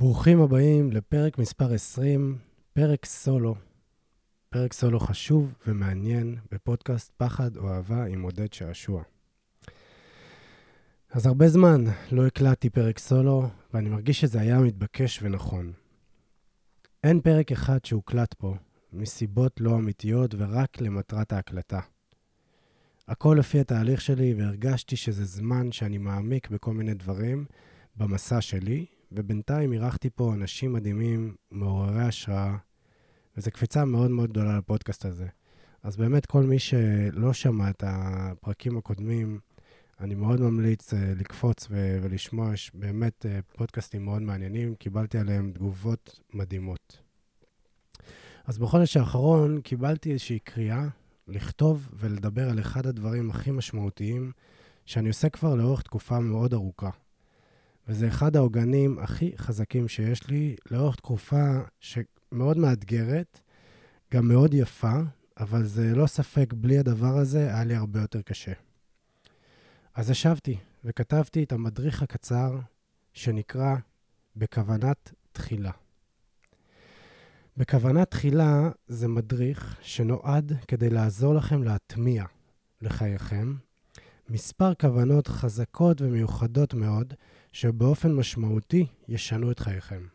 ברוכים הבאים לפרק מספר 20, פרק סולו. פרק סולו חשוב ומעניין בפודקאסט פחד או אהבה עם עודד שעשוע. אז הרבה זמן לא הקלטתי פרק סולו, ואני מרגיש שזה היה מתבקש ונכון. אין פרק אחד שהוקלט פה, מסיבות לא אמיתיות ורק למטרת ההקלטה. הכל לפי התהליך שלי, והרגשתי שזה זמן שאני מעמיק בכל מיני דברים במסע שלי, ובינתיים אירחתי פה אנשים מדהימים, מעוררי השראה, וזו קפיצה מאוד מאוד גדולה לפודקאסט הזה. אז באמת, כל מי שלא שמע את הפרקים הקודמים, אני מאוד ממליץ uh, לקפוץ ו- ולשמוע, יש באמת uh, פודקאסטים מאוד מעניינים, קיבלתי עליהם תגובות מדהימות. אז בחודש האחרון קיבלתי איזושהי קריאה לכתוב ולדבר על אחד הדברים הכי משמעותיים שאני עושה כבר לאורך תקופה מאוד ארוכה. וזה אחד העוגנים הכי חזקים שיש לי לאורך תקופה שמאוד מאתגרת, גם מאוד יפה, אבל זה לא ספק, בלי הדבר הזה היה לי הרבה יותר קשה. אז ישבתי וכתבתי את המדריך הקצר שנקרא בכוונת תחילה. בכוונת תחילה זה מדריך שנועד כדי לעזור לכם להטמיע לחייכם מספר כוונות חזקות ומיוחדות מאוד, שבאופן משמעותי ישנו את חייכם.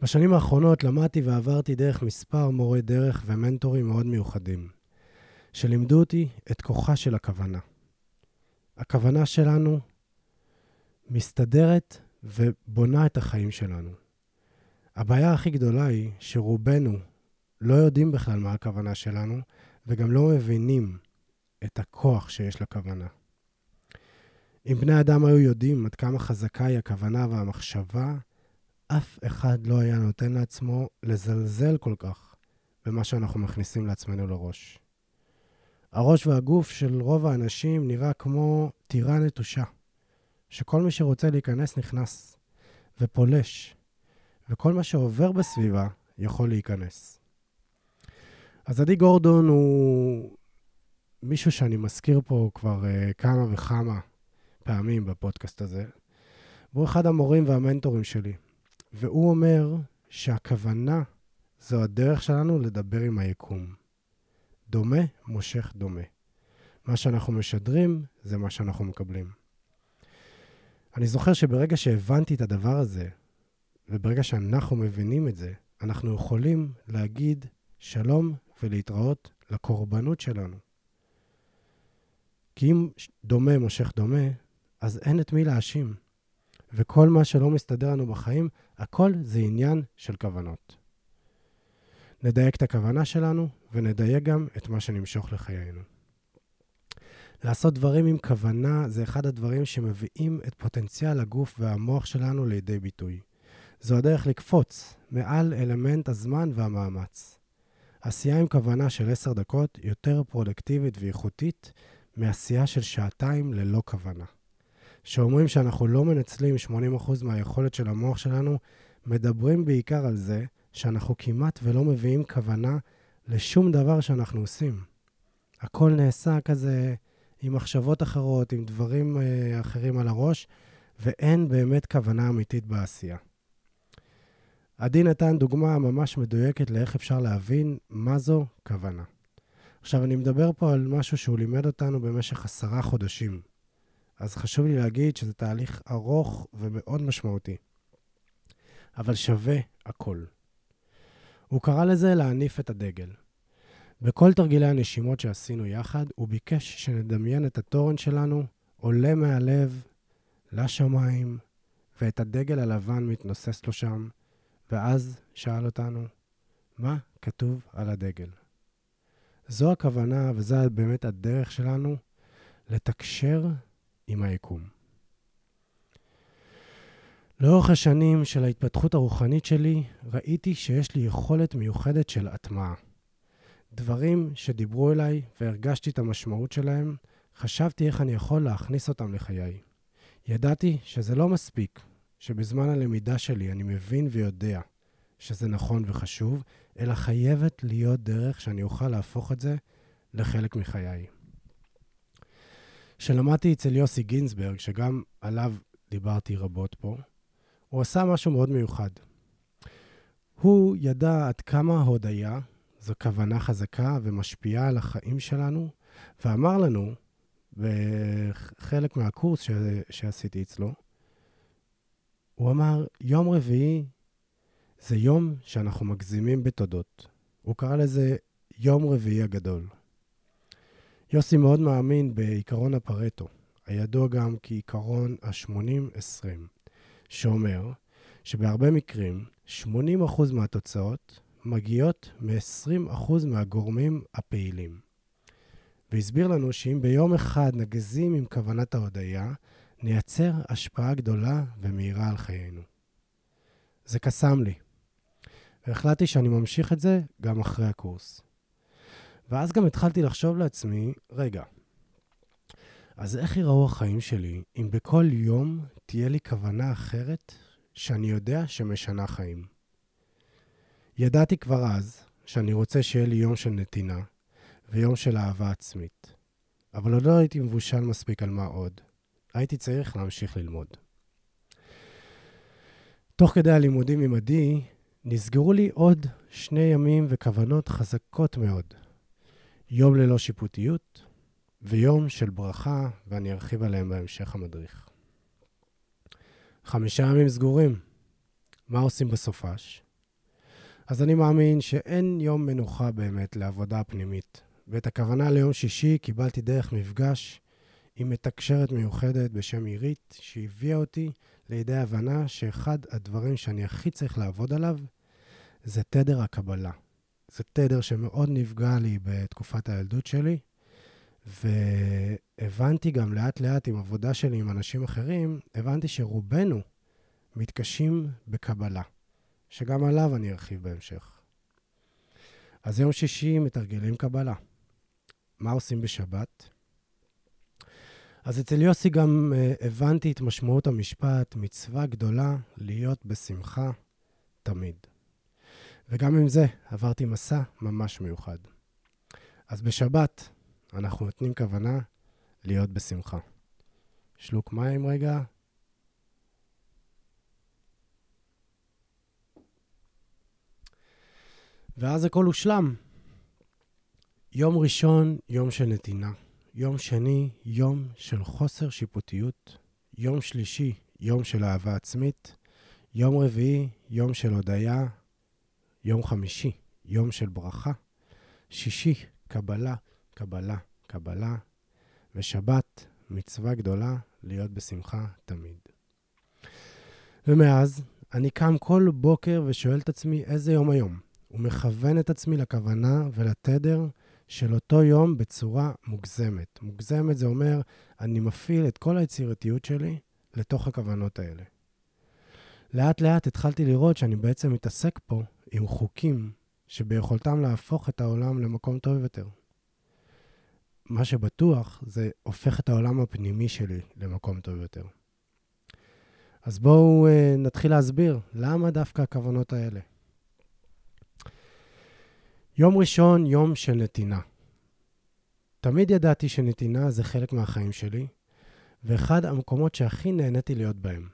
בשנים האחרונות למדתי ועברתי דרך מספר מורי דרך ומנטורים מאוד מיוחדים, שלימדו אותי את כוחה של הכוונה. הכוונה שלנו מסתדרת ובונה את החיים שלנו. הבעיה הכי גדולה היא שרובנו לא יודעים בכלל מה הכוונה שלנו, וגם לא מבינים את הכוח שיש לכוונה. אם בני אדם היו יודעים עד כמה חזקה היא הכוונה והמחשבה, אף אחד לא היה נותן לעצמו לזלזל כל כך במה שאנחנו מכניסים לעצמנו לראש. הראש והגוף של רוב האנשים נראה כמו טירה נטושה, שכל מי שרוצה להיכנס נכנס, ופולש, וכל מה שעובר בסביבה יכול להיכנס. אז עדי גורדון הוא מישהו שאני מזכיר פה כבר uh, כמה וכמה פעמים בפודקאסט הזה, והוא אחד המורים והמנטורים שלי. והוא אומר שהכוונה זו הדרך שלנו לדבר עם היקום. דומה מושך דומה. מה שאנחנו משדרים זה מה שאנחנו מקבלים. אני זוכר שברגע שהבנתי את הדבר הזה, וברגע שאנחנו מבינים את זה, אנחנו יכולים להגיד שלום ולהתראות לקורבנות שלנו. כי אם דומה מושך דומה, אז אין את מי להאשים. וכל מה שלא מסתדר לנו בחיים, הכל זה עניין של כוונות. נדייק את הכוונה שלנו, ונדייק גם את מה שנמשוך לחיינו. לעשות דברים עם כוונה זה אחד הדברים שמביאים את פוטנציאל הגוף והמוח שלנו לידי ביטוי. זו הדרך לקפוץ מעל אלמנט הזמן והמאמץ. עשייה עם כוונה של עשר דקות יותר פרודקטיבית ואיכותית מעשייה של שעתיים ללא כוונה. שאומרים שאנחנו לא מנצלים 80% מהיכולת של המוח שלנו, מדברים בעיקר על זה שאנחנו כמעט ולא מביאים כוונה לשום דבר שאנחנו עושים. הכל נעשה כזה עם מחשבות אחרות, עם דברים uh, אחרים על הראש, ואין באמת כוונה אמיתית בעשייה. עדי נתן דוגמה ממש מדויקת לאיך אפשר להבין מה זו כוונה. עכשיו, אני מדבר פה על משהו שהוא לימד אותנו במשך עשרה חודשים. אז חשוב לי להגיד שזה תהליך ארוך ומאוד משמעותי. אבל שווה הכל. הוא קרא לזה להניף את הדגל. בכל תרגילי הנשימות שעשינו יחד, הוא ביקש שנדמיין את התורן שלנו עולה מהלב לשמיים, ואת הדגל הלבן מתנוסס לו שם, ואז שאל אותנו, מה כתוב על הדגל? זו הכוונה, וזו באמת הדרך שלנו לתקשר עם היקום. לאורך השנים של ההתפתחות הרוחנית שלי, ראיתי שיש לי יכולת מיוחדת של הטמעה. דברים שדיברו אליי והרגשתי את המשמעות שלהם, חשבתי איך אני יכול להכניס אותם לחיי. ידעתי שזה לא מספיק, שבזמן הלמידה שלי אני מבין ויודע שזה נכון וחשוב, אלא חייבת להיות דרך שאני אוכל להפוך את זה לחלק מחיי. כשלמדתי אצל יוסי גינזברג, שגם עליו דיברתי רבות פה, הוא עשה משהו מאוד מיוחד. הוא ידע עד כמה הודיה זו כוונה חזקה ומשפיעה על החיים שלנו, ואמר לנו, בחלק מהקורס ש... שעשיתי אצלו, הוא אמר, יום רביעי זה יום שאנחנו מגזימים בתודות. הוא קרא לזה יום רביעי הגדול. יוסי מאוד מאמין בעיקרון הפרטו, הידוע גם כעיקרון ה-80-20, שאומר שבהרבה מקרים 80% מהתוצאות מגיעות מ-20% מהגורמים הפעילים. והסביר לנו שאם ביום אחד נגזים עם כוונת ההודיה, נייצר השפעה גדולה ומהירה על חיינו. זה קסם לי, והחלטתי שאני ממשיך את זה גם אחרי הקורס. ואז גם התחלתי לחשוב לעצמי, רגע, אז איך ייראו החיים שלי אם בכל יום תהיה לי כוונה אחרת שאני יודע שמשנה חיים? ידעתי כבר אז שאני רוצה שיהיה לי יום של נתינה ויום של אהבה עצמית, אבל עוד לא הייתי מבושל מספיק על מה עוד. הייתי צריך להמשיך ללמוד. תוך כדי הלימודים עם עדי, נסגרו לי עוד שני ימים וכוונות חזקות מאוד. יום ללא שיפוטיות ויום של ברכה, ואני ארחיב עליהם בהמשך המדריך. חמישה ימים סגורים. מה עושים בסופש? אז אני מאמין שאין יום מנוחה באמת לעבודה פנימית, ואת הכוונה ליום שישי קיבלתי דרך מפגש עם מתקשרת מיוחדת בשם עירית, שהביאה אותי לידי הבנה שאחד הדברים שאני הכי צריך לעבוד עליו זה תדר הקבלה. זה תדר שמאוד נפגע לי בתקופת הילדות שלי, והבנתי גם לאט-לאט עם עבודה שלי עם אנשים אחרים, הבנתי שרובנו מתקשים בקבלה, שגם עליו אני ארחיב בהמשך. אז יום שישי מתרגלים קבלה. מה עושים בשבת? אז אצל יוסי גם uh, הבנתי את משמעות המשפט, מצווה גדולה להיות בשמחה תמיד. וגם עם זה עברתי מסע ממש מיוחד. אז בשבת אנחנו נותנים כוונה להיות בשמחה. שלוק מים רגע. ואז הכל הושלם. יום ראשון, יום של נתינה. יום שני, יום של חוסר שיפוטיות. יום שלישי, יום של אהבה עצמית. יום רביעי, יום של הודיה. יום חמישי, יום של ברכה. שישי, קבלה, קבלה, קבלה. ושבת, מצווה גדולה להיות בשמחה תמיד. ומאז, אני קם כל בוקר ושואל את עצמי איזה יום היום, ומכוון את עצמי לכוונה ולתדר של אותו יום בצורה מוגזמת. מוגזמת זה אומר, אני מפעיל את כל היצירתיות שלי לתוך הכוונות האלה. לאט לאט התחלתי לראות שאני בעצם מתעסק פה עם חוקים שביכולתם להפוך את העולם למקום טוב יותר. מה שבטוח זה הופך את העולם הפנימי שלי למקום טוב יותר. אז בואו uh, נתחיל להסביר למה דווקא הכוונות האלה. יום ראשון, יום של נתינה. תמיד ידעתי שנתינה זה חלק מהחיים שלי, ואחד המקומות שהכי נהניתי להיות בהם.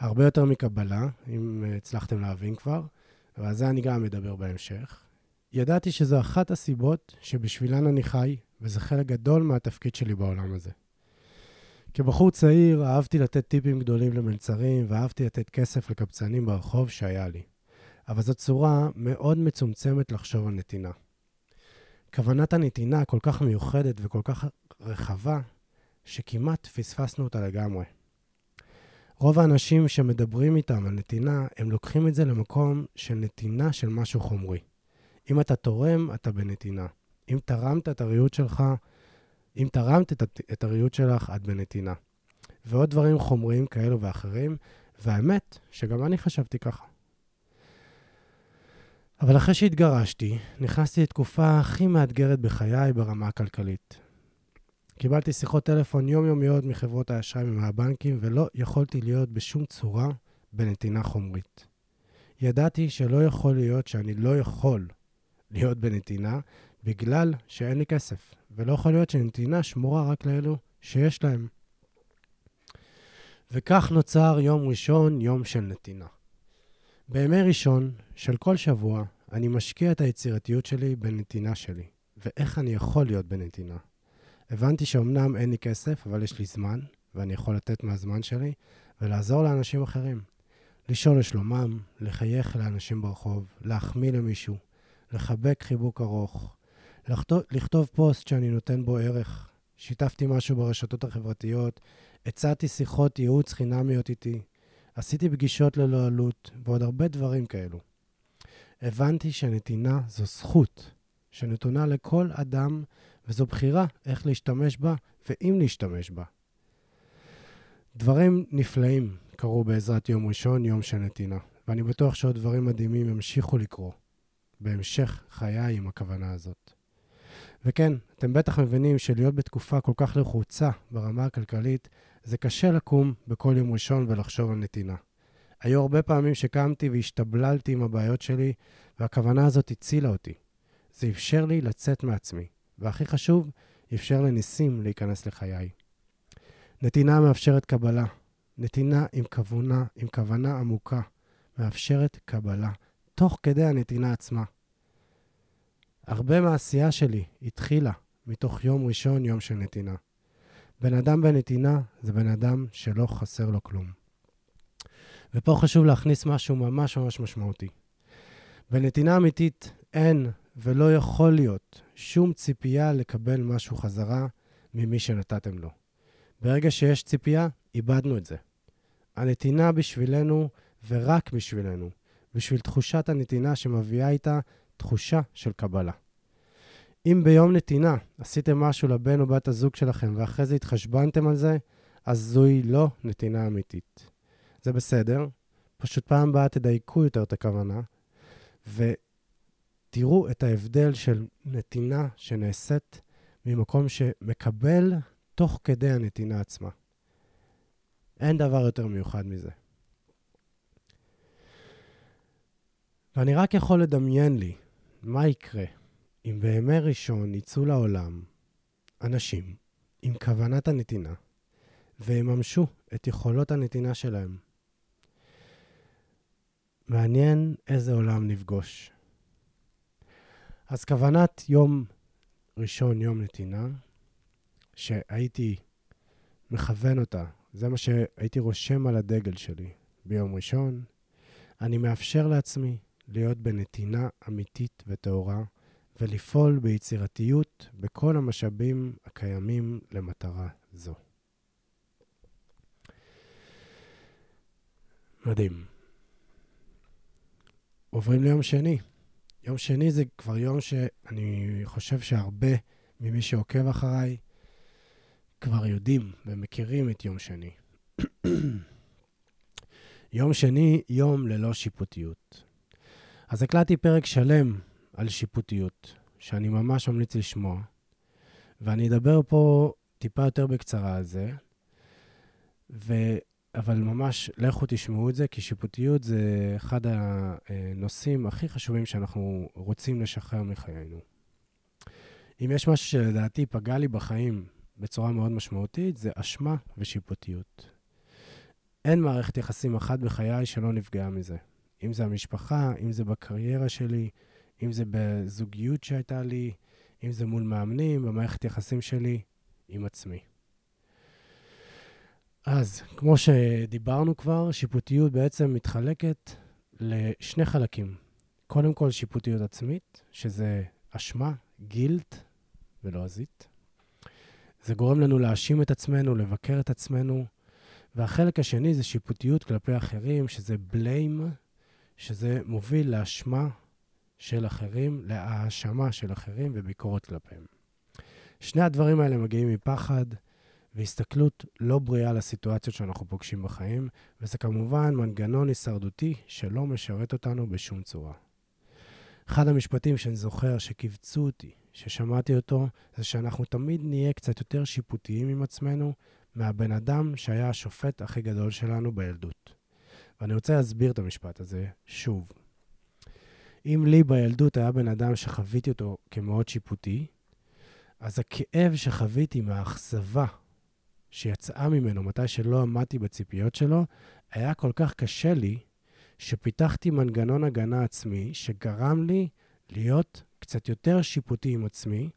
הרבה יותר מקבלה, אם הצלחתם להבין כבר, ועל זה אני גם אדבר בהמשך. ידעתי שזו אחת הסיבות שבשבילן אני חי, וזה חלק גדול מהתפקיד שלי בעולם הזה. כבחור צעיר אהבתי לתת טיפים גדולים למלצרים, ואהבתי לתת כסף לקבצנים ברחוב שהיה לי. אבל זו צורה מאוד מצומצמת לחשוב על נתינה. כוונת הנתינה כל כך מיוחדת וכל כך רחבה, שכמעט פספסנו אותה לגמרי. רוב האנשים שמדברים איתם על נתינה, הם לוקחים את זה למקום של נתינה של משהו חומרי. אם אתה תורם, אתה בנתינה. אם תרמת את הריהוט שלך, אם תרמת את, את הריהוט שלך, את בנתינה. ועוד דברים חומריים כאלו ואחרים, והאמת, שגם אני חשבתי ככה. אבל אחרי שהתגרשתי, נכנסתי לתקופה הכי מאתגרת בחיי ברמה הכלכלית. קיבלתי שיחות טלפון יומיומיות מחברות האשראי ומהבנקים, ולא יכולתי להיות בשום צורה בנתינה חומרית. ידעתי שלא יכול להיות שאני לא יכול להיות בנתינה בגלל שאין לי כסף, ולא יכול להיות שנתינה שמורה רק לאלו שיש להם. וכך נוצר יום ראשון, יום של נתינה. בימי ראשון של כל שבוע, אני משקיע את היצירתיות שלי בנתינה שלי, ואיך אני יכול להיות בנתינה. הבנתי שאומנם אין לי כסף, אבל יש לי זמן, ואני יכול לתת מהזמן שלי, ולעזור לאנשים אחרים. לשאול לשלומם, לחייך לאנשים ברחוב, להחמיא למישהו, לחבק חיבוק ארוך, לכתוב, לכתוב פוסט שאני נותן בו ערך. שיתפתי משהו ברשתות החברתיות, הצעתי שיחות ייעוץ חינמיות איתי, עשיתי פגישות ללא עלות, ועוד הרבה דברים כאלו. הבנתי שנתינה זו זכות שנתונה לכל אדם, וזו בחירה איך להשתמש בה ואם להשתמש בה. דברים נפלאים קרו בעזרת יום ראשון, יום של נתינה, ואני בטוח שעוד דברים מדהימים ימשיכו לקרות בהמשך חיי עם הכוונה הזאת. וכן, אתם בטח מבינים שלהיות בתקופה כל כך לחוצה ברמה הכלכלית, זה קשה לקום בכל יום ראשון ולחשוב על נתינה. היו הרבה פעמים שקמתי והשתבללתי עם הבעיות שלי, והכוונה הזאת הצילה אותי. זה אפשר לי לצאת מעצמי, והכי חשוב, אפשר לניסים להיכנס לחיי. נתינה מאפשרת קבלה. נתינה עם כוונה, עם כוונה עמוקה, מאפשרת קבלה, תוך כדי הנתינה עצמה. הרבה מהעשייה שלי התחילה מתוך יום ראשון, יום של נתינה. בן אדם בנתינה זה בן אדם שלא חסר לו כלום. ופה חשוב להכניס משהו ממש ממש משמעותי. בנתינה אמיתית אין ולא יכול להיות שום ציפייה לקבל משהו חזרה ממי שנתתם לו. ברגע שיש ציפייה, איבדנו את זה. הנתינה בשבילנו ורק בשבילנו, בשביל תחושת הנתינה שמביאה איתה תחושה של קבלה. אם ביום נתינה עשיתם משהו לבן או בת הזוג שלכם ואחרי זה התחשבנתם על זה, אז זוהי לא נתינה אמיתית. זה בסדר, פשוט פעם הבאה תדייקו יותר את הכוונה, ותראו את ההבדל של נתינה שנעשית ממקום שמקבל תוך כדי הנתינה עצמה. אין דבר יותר מיוחד מזה. ואני רק יכול לדמיין לי מה יקרה אם בימי ראשון יצאו לעולם אנשים עם כוונת הנתינה ויממשו את יכולות הנתינה שלהם. מעניין איזה עולם נפגוש. אז כוונת יום ראשון, יום נתינה, שהייתי מכוון אותה, זה מה שהייתי רושם על הדגל שלי ביום ראשון, אני מאפשר לעצמי להיות בנתינה אמיתית וטהורה ולפעול ביצירתיות בכל המשאבים הקיימים למטרה זו. מדהים. עוברים ליום שני. יום שני זה כבר יום שאני חושב שהרבה ממי שעוקב אחריי כבר יודעים ומכירים את יום שני. יום שני, יום ללא שיפוטיות. אז הקלטתי פרק שלם על שיפוטיות, שאני ממש ממליץ לשמוע, ואני אדבר פה טיפה יותר בקצרה על זה, ו... אבל ממש לכו תשמעו את זה, כי שיפוטיות זה אחד הנושאים הכי חשובים שאנחנו רוצים לשחרר מחיינו. אם יש משהו שלדעתי פגע לי בחיים בצורה מאוד משמעותית, זה אשמה ושיפוטיות. אין מערכת יחסים אחת בחיי שלא נפגעה מזה. אם זה המשפחה, אם זה בקריירה שלי, אם זה בזוגיות שהייתה לי, אם זה מול מאמנים, במערכת יחסים שלי עם עצמי. אז, כמו שדיברנו כבר, שיפוטיות בעצם מתחלקת לשני חלקים. קודם כל, שיפוטיות עצמית, שזה אשמה, גילט ולועזית. זה גורם לנו להאשים את עצמנו, לבקר את עצמנו. והחלק השני זה שיפוטיות כלפי אחרים, שזה בליים, שזה מוביל לאשמה של אחרים, להאשמה של אחרים וביקורת כלפיהם. שני הדברים האלה מגיעים מפחד והסתכלות לא בריאה לסיטואציות שאנחנו פוגשים בחיים, וזה כמובן מנגנון הישרדותי שלא משרת אותנו בשום צורה. אחד המשפטים שאני זוכר שקיבצו אותי, ששמעתי אותו, זה שאנחנו תמיד נהיה קצת יותר שיפוטיים עם עצמנו מהבן אדם שהיה השופט הכי גדול שלנו בילדות. ואני רוצה להסביר את המשפט הזה שוב. אם לי בילדות היה בן אדם שחוויתי אותו כמאוד שיפוטי, אז הכאב שחוויתי מהאכזבה שיצאה ממנו מתי שלא עמדתי בציפיות שלו, היה כל כך קשה לי, שפיתחתי מנגנון הגנה עצמי שגרם לי להיות קצת יותר שיפוטי עם עצמי,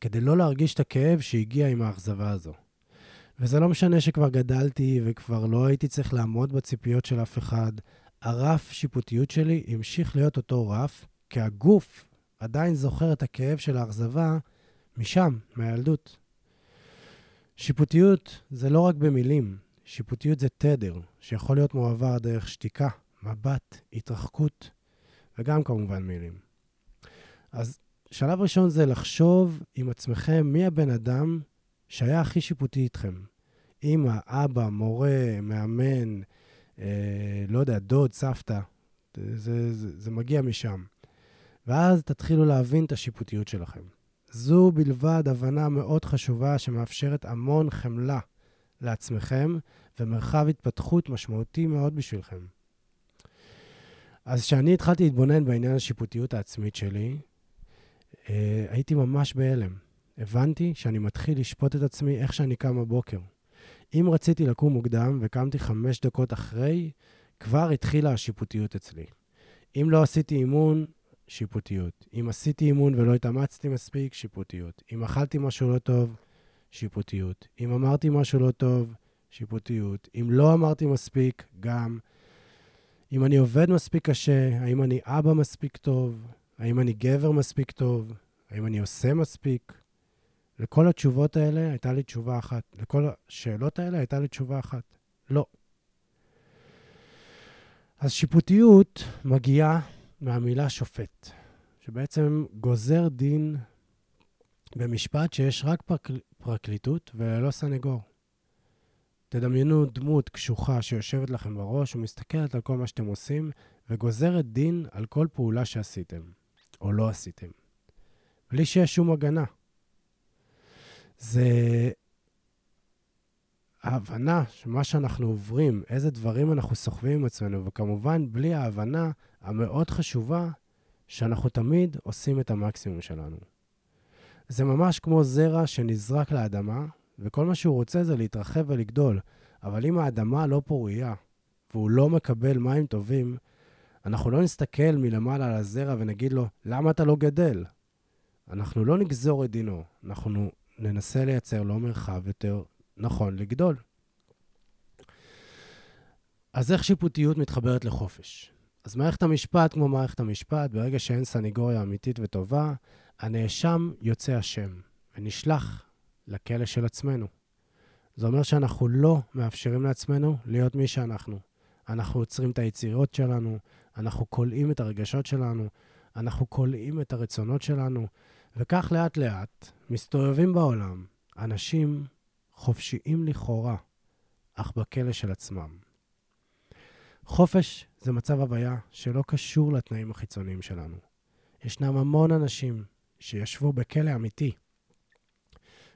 כדי לא להרגיש את הכאב שהגיע עם האכזבה הזו. וזה לא משנה שכבר גדלתי וכבר לא הייתי צריך לעמוד בציפיות של אף אחד, הרף שיפוטיות שלי המשיך להיות אותו רף, כי הגוף עדיין זוכר את הכאב של האכזבה משם, מהילדות. שיפוטיות זה לא רק במילים, שיפוטיות זה תדר, שיכול להיות מועבר דרך שתיקה, מבט, התרחקות, וגם כמובן מילים. אז שלב ראשון זה לחשוב עם עצמכם מי הבן אדם שהיה הכי שיפוטי איתכם. אמא, אבא, מורה, מאמן, אה, לא יודע, דוד, סבתא. זה, זה, זה מגיע משם. ואז תתחילו להבין את השיפוטיות שלכם. זו בלבד הבנה מאוד חשובה שמאפשרת המון חמלה לעצמכם ומרחב התפתחות משמעותי מאוד בשבילכם. אז כשאני התחלתי להתבונן בעניין השיפוטיות העצמית שלי, אה, הייתי ממש בהלם. הבנתי שאני מתחיל לשפוט את עצמי איך שאני קם בבוקר. אם רציתי לקום מוקדם וקמתי חמש דקות אחרי, כבר התחילה השיפוטיות אצלי. אם לא עשיתי אימון, שיפוטיות. אם עשיתי אימון ולא התאמצתי מספיק, שיפוטיות. אם אכלתי משהו לא טוב, שיפוטיות. אם אמרתי משהו לא טוב, שיפוטיות. אם לא אמרתי מספיק, גם. אם אני עובד מספיק קשה, האם אני אבא מספיק טוב, האם אני גבר מספיק טוב, האם אני עושה מספיק. לכל התשובות האלה הייתה לי תשובה אחת. לכל השאלות האלה הייתה לי תשובה אחת. לא. אז שיפוטיות מגיעה מהמילה שופט, שבעצם גוזר דין במשפט שיש רק פרקל... פרקליטות וללא סנגור. תדמיינו דמות קשוחה שיושבת לכם בראש ומסתכלת על כל מה שאתם עושים וגוזרת דין על כל פעולה שעשיתם, או לא עשיתם, בלי שיש שום הגנה. זה ההבנה שמה שאנחנו עוברים, איזה דברים אנחנו סוחבים עם עצמנו, וכמובן, בלי ההבנה המאוד חשובה שאנחנו תמיד עושים את המקסימום שלנו. זה ממש כמו זרע שנזרק לאדמה, וכל מה שהוא רוצה זה להתרחב ולגדול. אבל אם האדמה לא פורייה, והוא לא מקבל מים טובים, אנחנו לא נסתכל מלמעלה על הזרע ונגיד לו, למה אתה לא גדל? אנחנו לא נגזור את דינו, אנחנו ננסה לייצר לו מרחב יותר נכון לגדול. אז איך שיפוטיות מתחברת לחופש? אז מערכת המשפט, כמו מערכת המשפט, ברגע שאין סניגוריה אמיתית וטובה, הנאשם יוצא אשם ונשלח לכלא של עצמנו. זה אומר שאנחנו לא מאפשרים לעצמנו להיות מי שאנחנו. אנחנו עוצרים את היצירות שלנו, אנחנו כולאים את הרגשות שלנו, אנחנו כולאים את הרצונות שלנו, וכך לאט-לאט מסתובבים בעולם אנשים חופשיים לכאורה, אך בכלא של עצמם. חופש זה מצב הוויה שלא קשור לתנאים החיצוניים שלנו. ישנם המון אנשים שישבו בכלא אמיתי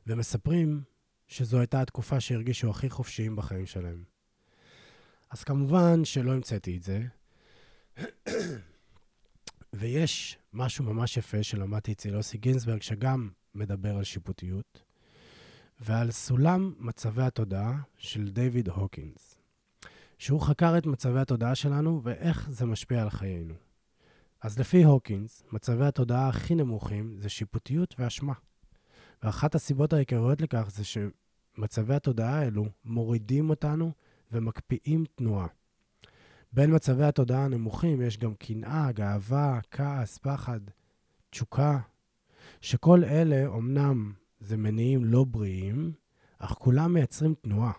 ומספרים שזו הייתה התקופה שהרגישו הכי חופשיים בחיים שלהם. אז כמובן שלא המצאתי את זה, ויש משהו ממש יפה שלמדתי אצל יוסי גינזברג, שגם מדבר על שיפוטיות, ועל סולם מצבי התודעה של דיוויד הוקינס, שהוא חקר את מצבי התודעה שלנו ואיך זה משפיע על חיינו. אז לפי הוקינס, מצבי התודעה הכי נמוכים זה שיפוטיות ואשמה. ואחת הסיבות העיקריות לכך זה שמצבי התודעה האלו מורידים אותנו ומקפיאים תנועה. בין מצבי התודעה הנמוכים יש גם קנאה, גאווה, כעס, פחד, תשוקה, שכל אלה אומנם זה מניעים לא בריאים, אך כולם מייצרים תנועה.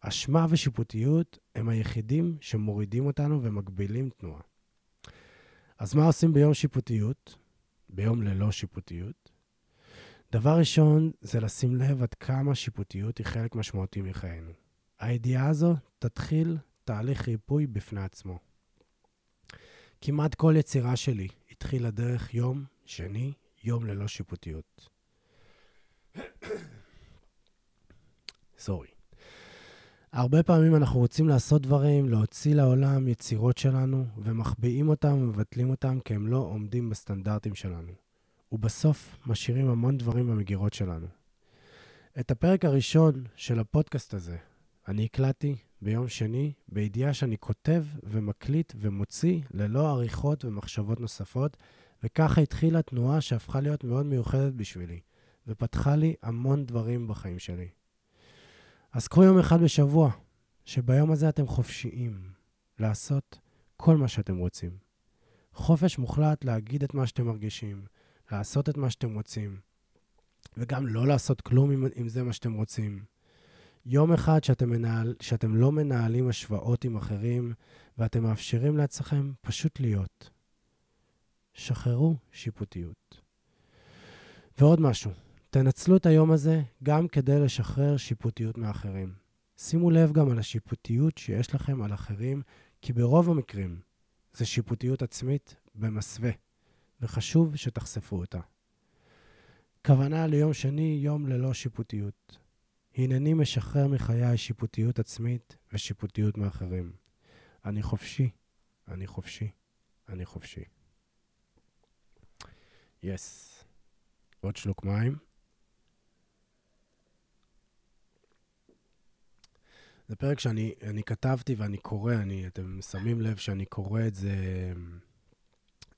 אשמה ושיפוטיות הם היחידים שמורידים אותנו ומגבילים תנועה. אז מה עושים ביום שיפוטיות? ביום ללא שיפוטיות? דבר ראשון זה לשים לב עד כמה שיפוטיות היא חלק משמעותי מחיינו. הידיעה הזו תתחיל תהליך ריפוי בפני עצמו. כמעט כל יצירה שלי התחילה דרך יום שני, יום ללא שיפוטיות. סורי. הרבה פעמים אנחנו רוצים לעשות דברים, להוציא לעולם יצירות שלנו, ומחביאים אותם ומבטלים אותם כי הם לא עומדים בסטנדרטים שלנו. ובסוף משאירים המון דברים במגירות שלנו. את הפרק הראשון של הפודקאסט הזה אני הקלטתי ביום שני, בידיעה שאני כותב ומקליט ומוציא ללא עריכות ומחשבות נוספות, וככה התחילה תנועה שהפכה להיות מאוד מיוחדת בשבילי, ופתחה לי המון דברים בחיים שלי. אז קחו יום אחד בשבוע, שביום הזה אתם חופשיים לעשות כל מה שאתם רוצים. חופש מוחלט להגיד את מה שאתם מרגישים, לעשות את מה שאתם רוצים, וגם לא לעשות כלום אם, אם זה מה שאתם רוצים. יום אחד שאתם, מנהל, שאתם לא מנהלים השוואות עם אחרים, ואתם מאפשרים לעצמכם פשוט להיות. שחררו שיפוטיות. ועוד משהו, תנצלו את היום הזה גם כדי לשחרר שיפוטיות מאחרים. שימו לב גם על השיפוטיות שיש לכם על אחרים, כי ברוב המקרים זה שיפוטיות עצמית במסווה, וחשוב שתחשפו אותה. כוונה ליום שני, יום ללא שיפוטיות. הנני משחרר מחיי שיפוטיות עצמית ושיפוטיות מאחרים. אני חופשי, אני חופשי, אני חופשי. יס. Yes. עוד שלוק מים. זה פרק שאני כתבתי ואני קורא, אני, אתם שמים לב שאני קורא את זה,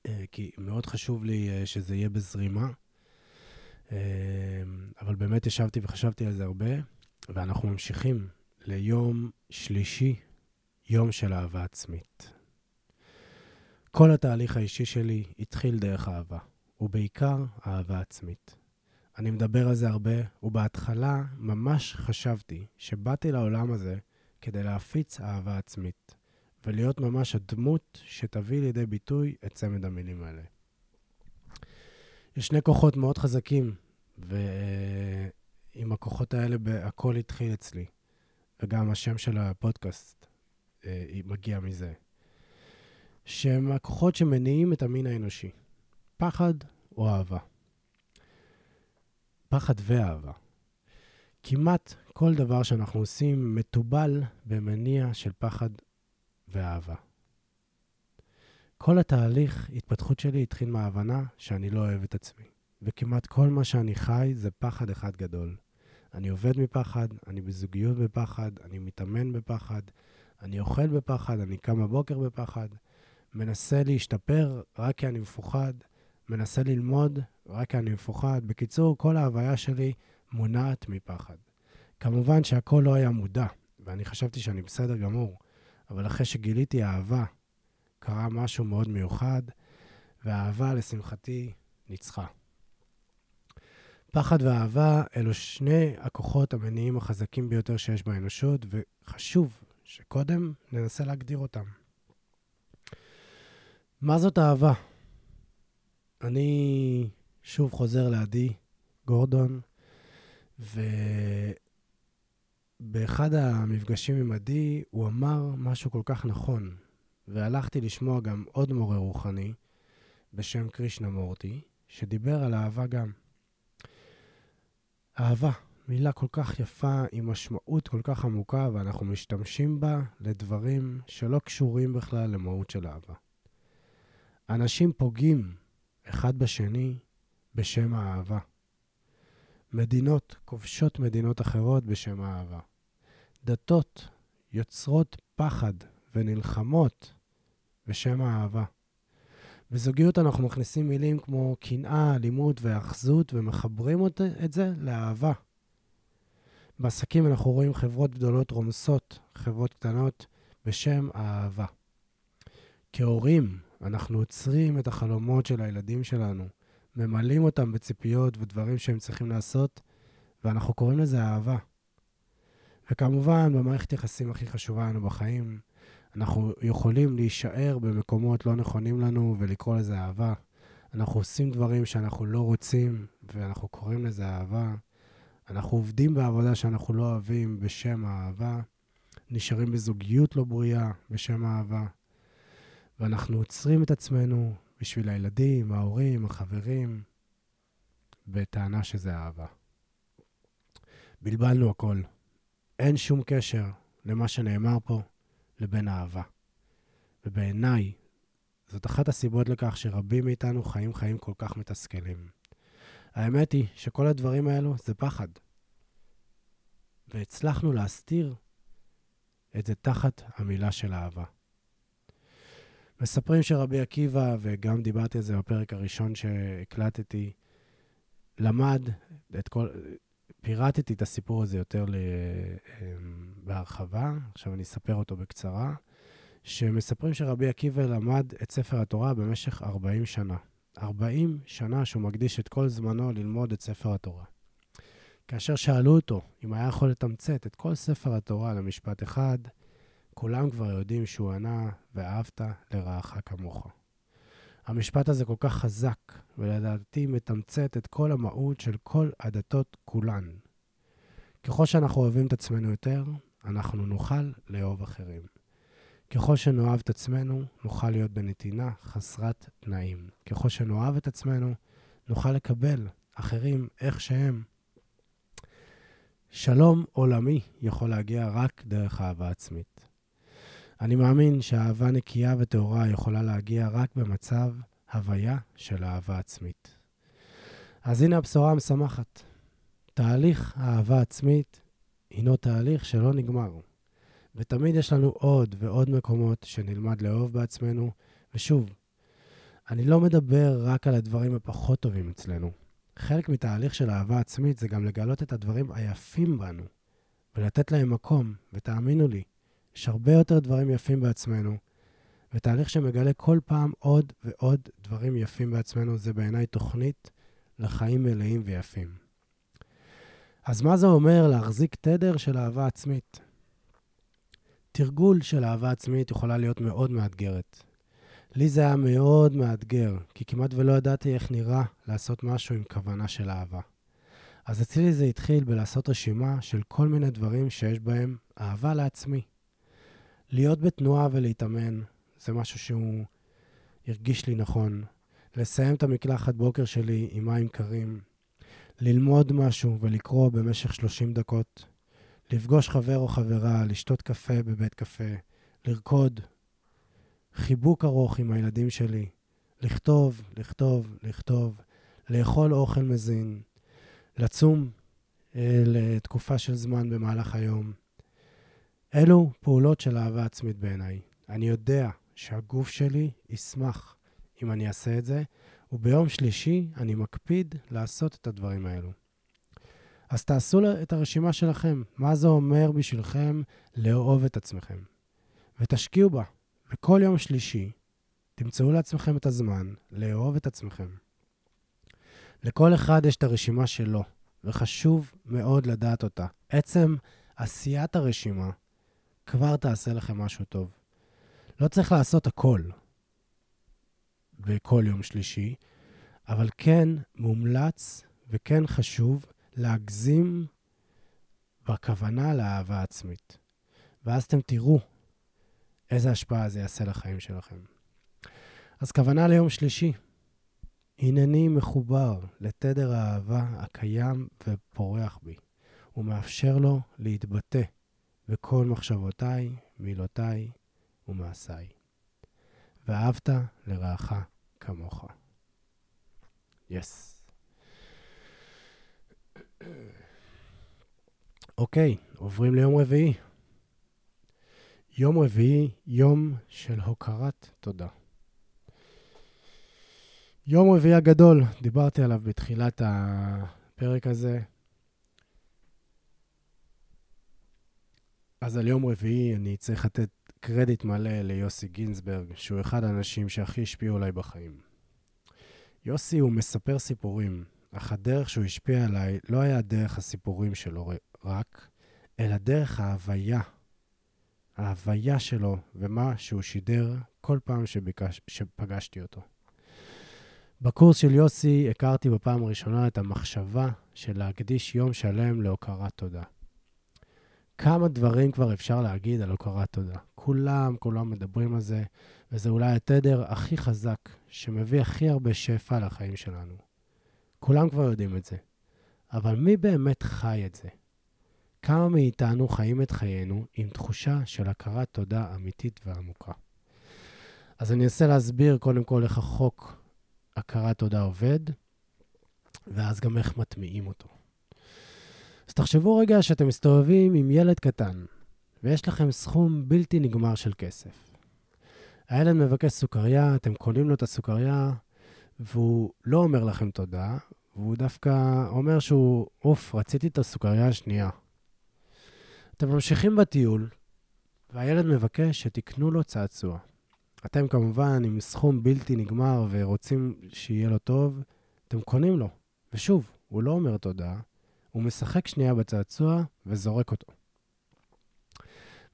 אה, כי מאוד חשוב לי אה, שזה יהיה בזרימה. אה, אבל באמת ישבתי וחשבתי על זה הרבה, ואנחנו ממשיכים ליום שלישי, יום של אהבה עצמית. כל התהליך האישי שלי התחיל דרך אהבה, ובעיקר אהבה עצמית. אני מדבר על זה הרבה, ובהתחלה ממש חשבתי שבאתי לעולם הזה כדי להפיץ אהבה עצמית, ולהיות ממש הדמות שתביא לידי ביטוי את צמד המילים האלה. יש שני כוחות מאוד חזקים, ועם הכוחות האלה הכל התחיל אצלי, וגם השם של הפודקאסט אה, מגיע מזה. שהם הכוחות שמניעים את המין האנושי, פחד או אהבה. פחד ואהבה. כמעט כל דבר שאנחנו עושים מתובל במניע של פחד ואהבה. כל התהליך התפתחות שלי התחיל מההבנה שאני לא אוהב את עצמי, וכמעט כל מה שאני חי זה פחד אחד גדול. אני עובד מפחד, אני בזוגיות בפחד, אני מתאמן בפחד, אני אוכל בפחד, אני קם בבוקר בפחד, מנסה להשתפר רק כי אני מפוחד, מנסה ללמוד רק אני מפוחד. בקיצור, כל ההוויה שלי מונעת מפחד. כמובן שהכל לא היה מודע, ואני חשבתי שאני בסדר גמור, אבל אחרי שגיליתי אהבה, קרה משהו מאוד מיוחד, והאהבה, לשמחתי, ניצחה. פחד ואהבה אלו שני הכוחות המניעים החזקים ביותר שיש באנושות, וחשוב שקודם ננסה להגדיר אותם. מה זאת אהבה? אני שוב חוזר לעדי גורדון, ובאחד המפגשים עם עדי הוא אמר משהו כל כך נכון, והלכתי לשמוע גם עוד מורה רוחני בשם קרישנה מורטי, שדיבר על אהבה גם. אהבה, מילה כל כך יפה, עם משמעות כל כך עמוקה, ואנחנו משתמשים בה לדברים שלא קשורים בכלל למהות של אהבה. אנשים פוגעים אחד בשני בשם האהבה. מדינות כובשות מדינות אחרות בשם האהבה. דתות יוצרות פחד ונלחמות בשם האהבה. בזוגיות אנחנו מכניסים מילים כמו קנאה, אלימות והאחזות ומחברים את זה לאהבה. בעסקים אנחנו רואים חברות גדולות רומסות חברות קטנות בשם האהבה. כהורים אנחנו עוצרים את החלומות של הילדים שלנו, ממלאים אותם בציפיות ודברים שהם צריכים לעשות, ואנחנו קוראים לזה אהבה. וכמובן, במערכת יחסים הכי חשובה לנו בחיים, אנחנו יכולים להישאר במקומות לא נכונים לנו ולקרוא לזה אהבה. אנחנו עושים דברים שאנחנו לא רוצים, ואנחנו קוראים לזה אהבה. אנחנו עובדים בעבודה שאנחנו לא אוהבים בשם האהבה. נשארים בזוגיות לא בריאה בשם האהבה. ואנחנו עוצרים את עצמנו בשביל הילדים, ההורים, החברים, בטענה שזה אהבה. בלבלנו הכל. אין שום קשר למה שנאמר פה לבין אהבה. ובעיניי, זאת אחת הסיבות לכך שרבים מאיתנו חיים חיים כל כך מתסכלים. האמת היא שכל הדברים האלו זה פחד. והצלחנו להסתיר את זה תחת המילה של אהבה. מספרים שרבי עקיבא, וגם דיברתי על זה בפרק הראשון שהקלטתי, למד את כל... פירטתי את הסיפור הזה יותר. אמ, בהרחבה, עכשיו אני אספר אותו בקצרה, שמספרים שרבי עקיבא למד את ספר התורה במשך 40 שנה. 40 שנה שהוא מקדיש את כל זמנו ללמוד את ספר התורה. כאשר שאלו אותו אם היה יכול לתמצת את כל ספר התורה למשפט אחד, כולם כבר יודעים שהוא ענה, ואהבת לרעך כמוך. המשפט הזה כל כך חזק, ולדעתי מתמצת את כל המהות של כל הדתות כולן. ככל שאנחנו אוהבים את עצמנו יותר, אנחנו נוכל לאהוב אחרים. ככל שנאהב את עצמנו, נוכל להיות בנתינה חסרת תנאים. ככל שנאהב את עצמנו, נוכל לקבל אחרים איך שהם. שלום עולמי יכול להגיע רק דרך אהבה עצמית. אני מאמין שאהבה נקייה וטהורה יכולה להגיע רק במצב הוויה של אהבה עצמית. אז הנה הבשורה המשמחת. תהליך אהבה עצמית הינו תהליך שלא נגמר. ותמיד יש לנו עוד ועוד מקומות שנלמד לאהוב בעצמנו. ושוב, אני לא מדבר רק על הדברים הפחות טובים אצלנו. חלק מתהליך של אהבה עצמית זה גם לגלות את הדברים היפים בנו, ולתת להם מקום, ותאמינו לי, יש הרבה יותר דברים יפים בעצמנו, ותהליך שמגלה כל פעם עוד ועוד דברים יפים בעצמנו, זה בעיניי תוכנית לחיים מלאים ויפים. אז מה זה אומר להחזיק תדר של אהבה עצמית? תרגול של אהבה עצמית יכולה להיות מאוד מאתגרת. לי זה היה מאוד מאתגר, כי כמעט ולא ידעתי איך נראה לעשות משהו עם כוונה של אהבה. אז אצלי זה התחיל בלעשות רשימה של כל מיני דברים שיש בהם אהבה לעצמי. להיות בתנועה ולהתאמן, זה משהו שהוא הרגיש לי נכון. לסיים את המקלחת בוקר שלי עם מים קרים. ללמוד משהו ולקרוא במשך 30 דקות. לפגוש חבר או חברה, לשתות קפה בבית קפה. לרקוד. חיבוק ארוך עם הילדים שלי. לכתוב, לכתוב, לכתוב. לאכול אוכל מזין. לצום אה, לתקופה של זמן במהלך היום. אלו פעולות של אהבה עצמית בעיניי. אני יודע שהגוף שלי ישמח אם אני אעשה את זה, וביום שלישי אני מקפיד לעשות את הדברים האלו. אז תעשו את הרשימה שלכם, מה זה אומר בשבילכם לאהוב את עצמכם, ותשקיעו בה. וכל יום שלישי תמצאו לעצמכם את הזמן לאהוב את עצמכם. לכל אחד יש את הרשימה שלו, וחשוב מאוד לדעת אותה. עצם עשיית הרשימה כבר תעשה לכם משהו טוב. לא צריך לעשות הכל בכל יום שלישי, אבל כן מומלץ וכן חשוב להגזים בכוונה לאהבה עצמית. ואז אתם תראו איזה השפעה זה יעשה לחיים שלכם. אז כוונה ליום שלישי. הנני מחובר לתדר האהבה הקיים ופורח בי, ומאפשר לו להתבטא בכל מחשבותיי, מילותיי ומעשיי. ואהבת לרעך כמוך. יס. אוקיי, עוברים ליום רביעי. יום רביעי, יום של הוקרת תודה. יום רביעי הגדול, דיברתי עליו בתחילת הפרק הזה. אז על יום רביעי אני צריך לתת קרדיט מלא ליוסי גינזברג, שהוא אחד האנשים שהכי השפיעו עליי בחיים. יוסי הוא מספר סיפורים, אך הדרך שהוא השפיע עליי לא היה דרך הסיפורים שלו רק, אלא דרך ההוויה. ההוויה שלו ומה שהוא שידר כל פעם שביקש, שפגשתי אותו. בקורס של יוסי הכרתי בפעם הראשונה את המחשבה של להקדיש יום שלם להוקרת תודה. כמה דברים כבר אפשר להגיד על הוקרת תודה. כולם, כולם מדברים על זה, וזה אולי התדר הכי חזק, שמביא הכי הרבה שפע לחיים שלנו. כולם כבר יודעים את זה. אבל מי באמת חי את זה? כמה מאיתנו חיים את חיינו עם תחושה של הכרת תודה אמיתית ועמוקה? אז אני אנסה להסביר קודם כל איך החוק הכרת תודה עובד, ואז גם איך מטמיעים אותו. אז תחשבו רגע שאתם מסתובבים עם ילד קטן, ויש לכם סכום בלתי נגמר של כסף. הילד מבקש סוכריה, אתם קונים לו את הסוכריה, והוא לא אומר לכם תודה, והוא דווקא אומר שהוא, אוף, רציתי את הסוכריה השנייה. אתם ממשיכים בטיול, והילד מבקש שתקנו לו צעצוע. אתם כמובן עם סכום בלתי נגמר ורוצים שיהיה לו טוב, אתם קונים לו. ושוב, הוא לא אומר תודה, הוא משחק שנייה בצעצוע וזורק אותו.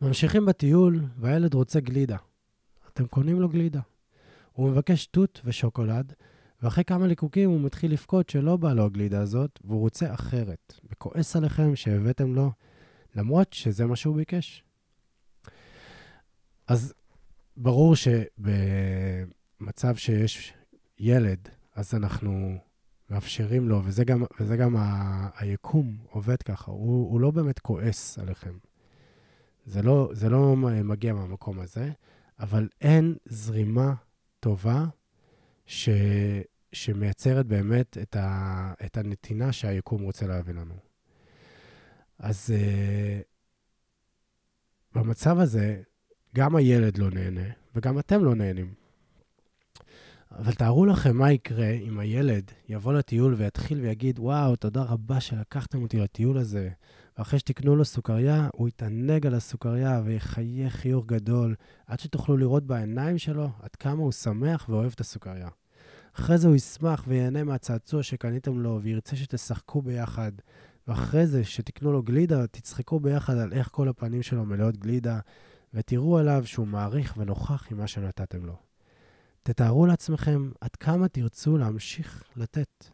ממשיכים בטיול, והילד רוצה גלידה. אתם קונים לו גלידה. הוא מבקש תות ושוקולד, ואחרי כמה ליקוקים הוא מתחיל לבכות שלא בא לו הגלידה הזאת, והוא רוצה אחרת, וכועס עליכם שהבאתם לו, למרות שזה מה שהוא ביקש. אז ברור שבמצב שיש ילד, אז אנחנו מאפשרים לו, וזה גם, וזה גם ה, היקום עובד ככה, הוא, הוא לא באמת כועס עליכם. זה לא, זה לא מגיע מהמקום הזה, אבל אין זרימה טובה ש, שמייצרת באמת את, ה, את הנתינה שהיקום רוצה להביא לנו. אז uh, במצב הזה, גם הילד לא נהנה וגם אתם לא נהנים. אבל תארו לכם מה יקרה אם הילד יבוא לטיול ויתחיל ויגיד, וואו, תודה רבה שלקחתם אותי לטיול הזה. ואחרי שתקנו לו סוכריה, הוא יתענג על הסוכריה ויחייך חיוך גדול, עד שתוכלו לראות בעיניים שלו עד כמה הוא שמח ואוהב את הסוכריה. אחרי זה הוא ישמח וייהנה מהצעצוע שקניתם לו וירצה שתשחקו ביחד. ואחרי זה, שתקנו לו גלידה, תצחקו ביחד על איך כל הפנים שלו מלאות גלידה, ותראו עליו שהוא מעריך ונוכח עם מה שנתתם לו. תתארו לעצמכם עד כמה תרצו להמשיך לתת.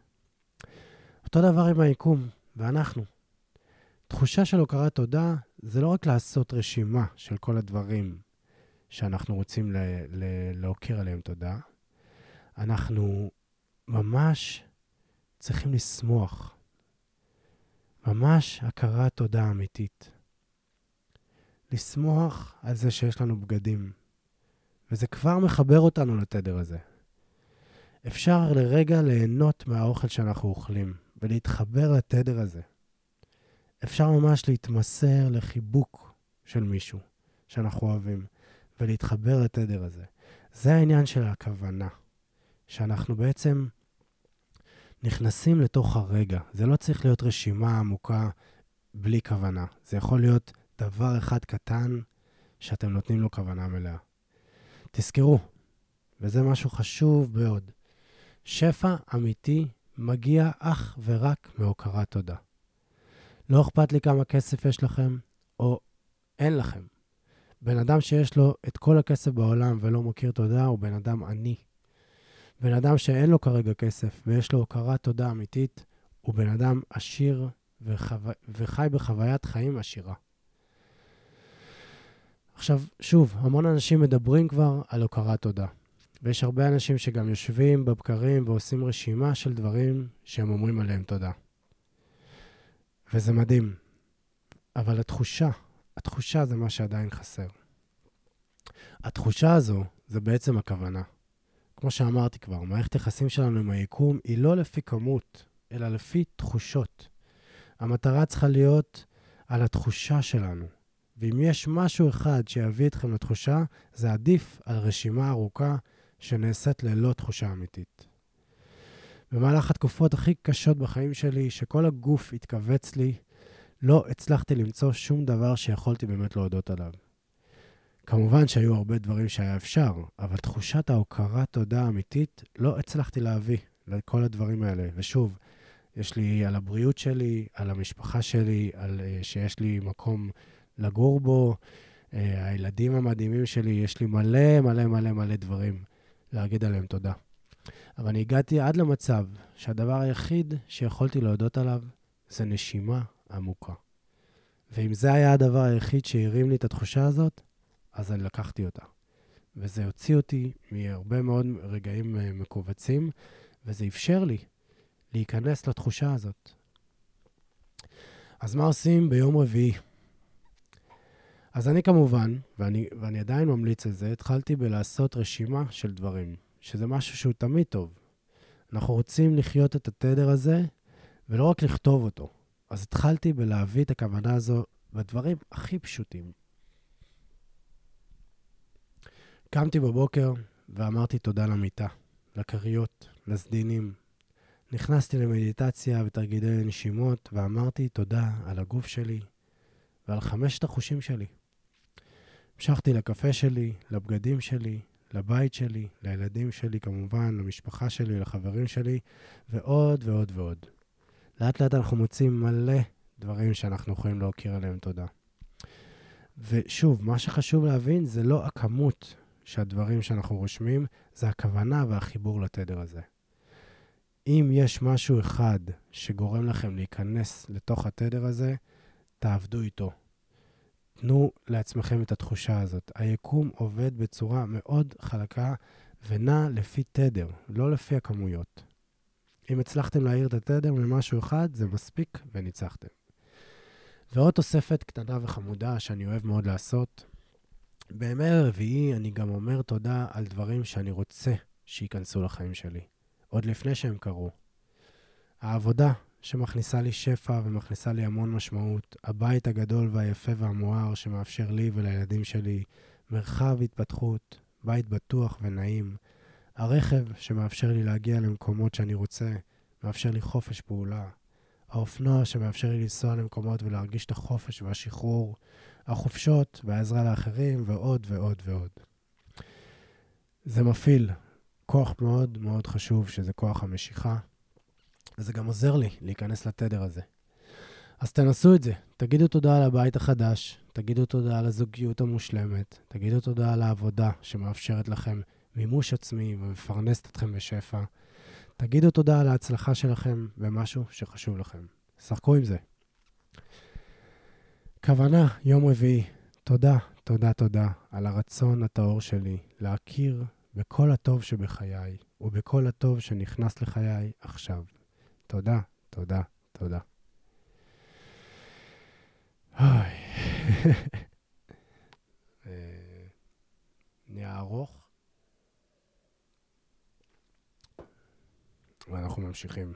אותו דבר עם היקום, ואנחנו. תחושה של הוקרת תודה זה לא רק לעשות רשימה של כל הדברים שאנחנו רוצים ל- ל- להוקיר עליהם תודה, אנחנו ממש צריכים לשמוח. ממש הכרת תודה אמיתית. לשמוח על זה שיש לנו בגדים, וזה כבר מחבר אותנו לתדר הזה. אפשר לרגע ליהנות מהאוכל שאנחנו אוכלים ולהתחבר לתדר הזה. אפשר ממש להתמסר לחיבוק של מישהו שאנחנו אוהבים ולהתחבר לתדר הזה. זה העניין של הכוונה, שאנחנו בעצם נכנסים לתוך הרגע. זה לא צריך להיות רשימה עמוקה בלי כוונה. זה יכול להיות דבר אחד קטן שאתם נותנים לו כוונה מלאה. תזכרו, וזה משהו חשוב מאוד, שפע אמיתי מגיע אך ורק מהוקרת תודה. לא אכפת לי כמה כסף יש לכם, או אין לכם. בן אדם שיש לו את כל הכסף בעולם ולא מכיר תודה, הוא בן אדם עני. בן אדם שאין לו כרגע כסף ויש לו הוקרת תודה אמיתית, הוא בן אדם עשיר וחו... וחי בחוויית חיים עשירה. עכשיו, שוב, המון אנשים מדברים כבר על הוקרת תודה. ויש הרבה אנשים שגם יושבים בבקרים ועושים רשימה של דברים שהם אומרים עליהם תודה. וזה מדהים. אבל התחושה, התחושה זה מה שעדיין חסר. התחושה הזו זה בעצם הכוונה. כמו שאמרתי כבר, מערכת היחסים שלנו עם היקום היא לא לפי כמות, אלא לפי תחושות. המטרה צריכה להיות על התחושה שלנו. ואם יש משהו אחד שיביא אתכם לתחושה, זה עדיף על רשימה ארוכה שנעשית ללא תחושה אמיתית. במהלך התקופות הכי קשות בחיים שלי, שכל הגוף התכווץ לי, לא הצלחתי למצוא שום דבר שיכולתי באמת להודות עליו. כמובן שהיו הרבה דברים שהיה אפשר, אבל תחושת ההוקרת תודה האמיתית לא הצלחתי להביא לכל הדברים האלה. ושוב, יש לי על הבריאות שלי, על המשפחה שלי, על uh, שיש לי מקום לגור בו, uh, הילדים המדהימים שלי, יש לי מלא מלא מלא מלא דברים להגיד עליהם תודה. אבל אני הגעתי עד למצב שהדבר היחיד שיכולתי להודות עליו זה נשימה עמוקה. ואם זה היה הדבר היחיד שהרים לי את התחושה הזאת, אז אני לקחתי אותה. וזה הוציא אותי מהרבה מאוד רגעים אה, מכווצים, וזה אפשר לי להיכנס לתחושה הזאת. אז מה עושים ביום רביעי? אז אני כמובן, ואני, ואני עדיין ממליץ על זה, התחלתי בלעשות רשימה של דברים, שזה משהו שהוא תמיד טוב. אנחנו רוצים לחיות את התדר הזה, ולא רק לכתוב אותו, אז התחלתי בלהביא את הכוונה הזו בדברים הכי פשוטים. קמתי בבוקר ואמרתי תודה למיטה, לכריות, לסדינים. נכנסתי למדיטציה ותרגילי נשימות ואמרתי תודה על הגוף שלי ועל חמשת החושים שלי. המשכתי לקפה שלי, לבגדים שלי, לבית שלי, לילדים שלי כמובן, למשפחה שלי, לחברים שלי, ועוד ועוד ועוד. לאט לאט אנחנו מוצאים מלא דברים שאנחנו יכולים להכיר עליהם תודה. ושוב, מה שחשוב להבין זה לא הכמות שהדברים שאנחנו רושמים, זה הכוונה והחיבור לתדר הזה. אם יש משהו אחד שגורם לכם להיכנס לתוך התדר הזה, תעבדו איתו. תנו לעצמכם את התחושה הזאת. היקום עובד בצורה מאוד חלקה ונע לפי תדר, לא לפי הכמויות. אם הצלחתם להעיר את התדר ממשהו אחד, זה מספיק וניצחתם. ועוד תוספת קטנה וחמודה שאני אוהב מאוד לעשות, בימי רביעי אני גם אומר תודה על דברים שאני רוצה שייכנסו לחיים שלי, עוד לפני שהם קרו. העבודה שמכניסה לי שפע ומכניסה לי המון משמעות, הבית הגדול והיפה והמואר שמאפשר לי ולילדים שלי מרחב התפתחות, בית בטוח ונעים, הרכב שמאפשר לי להגיע למקומות שאני רוצה, מאפשר לי חופש פעולה, האופנוע שמאפשר לי לנסוע למקומות ולהרגיש את החופש והשחרור, החופשות והעזרה לאחרים, ועוד ועוד ועוד. זה מפעיל. כוח מאוד מאוד חשוב, שזה כוח המשיכה, וזה גם עוזר לי להיכנס לתדר הזה. אז תנסו את זה, תגידו תודה על הבית החדש, תגידו תודה על הזוגיות המושלמת, תגידו תודה על העבודה שמאפשרת לכם מימוש עצמי ומפרנסת אתכם בשפע. תגידו תודה על ההצלחה שלכם במשהו שחשוב לכם. שחקו עם זה. כוונה, יום רביעי. תודה, תודה, תודה על הרצון הטהור שלי להכיר בכל הטוב שבחיי ובכל הטוב שנכנס לחיי עכשיו. תודה, תודה, תודה. אוי. אה, נהיה ארוך. ואנחנו ממשיכים.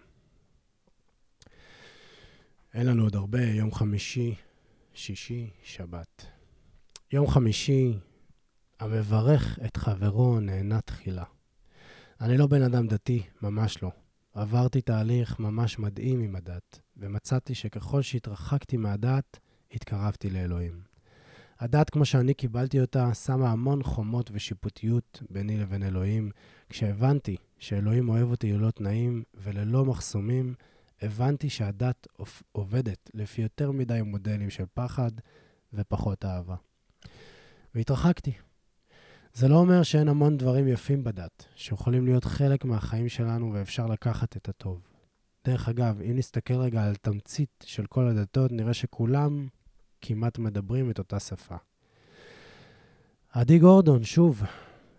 אין לנו עוד הרבה, יום חמישי, שישי, שבת. יום חמישי, המברך את חברו נהנה תחילה. אני לא בן אדם דתי, ממש לא. עברתי תהליך ממש מדהים עם הדת, ומצאתי שככל שהתרחקתי מהדת, התקרבתי לאלוהים. הדת, כמו שאני קיבלתי אותה, שמה המון חומות ושיפוטיות ביני לבין אלוהים. כשהבנתי שאלוהים אוהב אותי ללא תנאים וללא מחסומים, הבנתי שהדת עובדת לפי יותר מדי מודלים של פחד ופחות אהבה. והתרחקתי. זה לא אומר שאין המון דברים יפים בדת, שיכולים להיות חלק מהחיים שלנו ואפשר לקחת את הטוב. דרך אגב, אם נסתכל רגע על תמצית של כל הדתות, נראה שכולם כמעט מדברים את אותה שפה. עדי גורדון, שוב,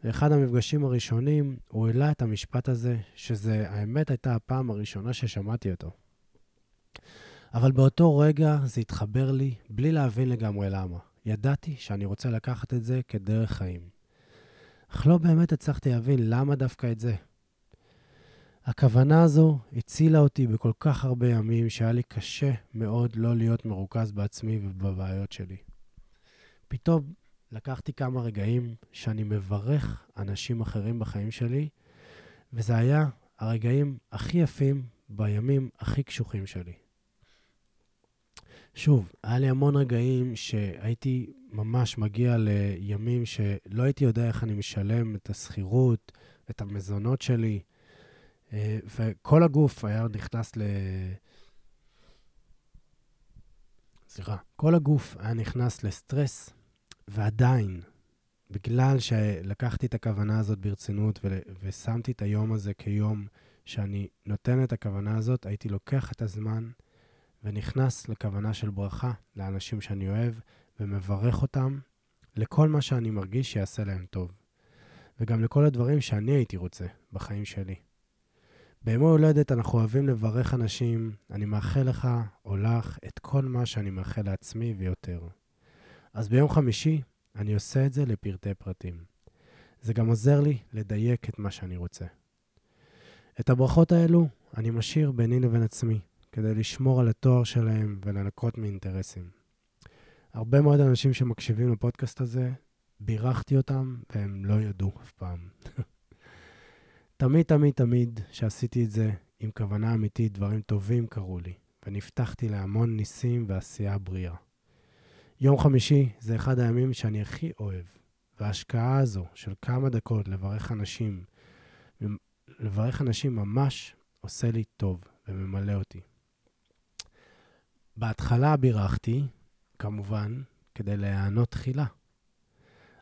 באחד המפגשים הראשונים, הוא העלה את המשפט הזה, שזה, האמת הייתה הפעם הראשונה ששמעתי אותו. אבל באותו רגע זה התחבר לי בלי להבין לגמרי למה. ידעתי שאני רוצה לקחת את זה כדרך חיים. אך לא באמת הצלחתי להבין למה דווקא את זה. הכוונה הזו הצילה אותי בכל כך הרבה ימים שהיה לי קשה מאוד לא להיות מרוכז בעצמי ובבעיות שלי. פתאום לקחתי כמה רגעים שאני מברך אנשים אחרים בחיים שלי, וזה היה הרגעים הכי יפים בימים הכי קשוחים שלי. שוב, היה לי המון רגעים שהייתי ממש מגיע לימים שלא הייתי יודע איך אני משלם את השכירות, את המזונות שלי, אה, וכל הגוף היה נכנס ל... סליחה, כל הגוף היה נכנס לסטרס, ועדיין, בגלל שלקחתי את הכוונה הזאת ברצינות ו- ושמתי את היום הזה כיום שאני נותן את הכוונה הזאת, הייתי לוקח את הזמן ונכנס לכוונה של ברכה לאנשים שאני אוהב ומברך אותם לכל מה שאני מרגיש שיעשה להם טוב, וגם לכל הדברים שאני הייתי רוצה בחיים שלי. בימי הולדת אנחנו אוהבים לברך אנשים, אני מאחל לך או לך את כל מה שאני מאחל לעצמי ויותר. אז ביום חמישי אני עושה את זה לפרטי פרטים. זה גם עוזר לי לדייק את מה שאני רוצה. את הברכות האלו אני משאיר ביני לבין עצמי, כדי לשמור על התואר שלהם ולנקות מאינטרסים. הרבה מאוד אנשים שמקשיבים לפודקאסט הזה, בירכתי אותם והם לא ידעו אף פעם. תמיד, תמיד, תמיד שעשיתי את זה עם כוונה אמיתית, דברים טובים קרו לי, ונפתחתי להמון ניסים ועשייה בריאה. יום חמישי זה אחד הימים שאני הכי אוהב, וההשקעה הזו של כמה דקות לברך אנשים, לברך אנשים ממש עושה לי טוב וממלא אותי. בהתחלה בירכתי, כמובן, כדי להיענות תחילה.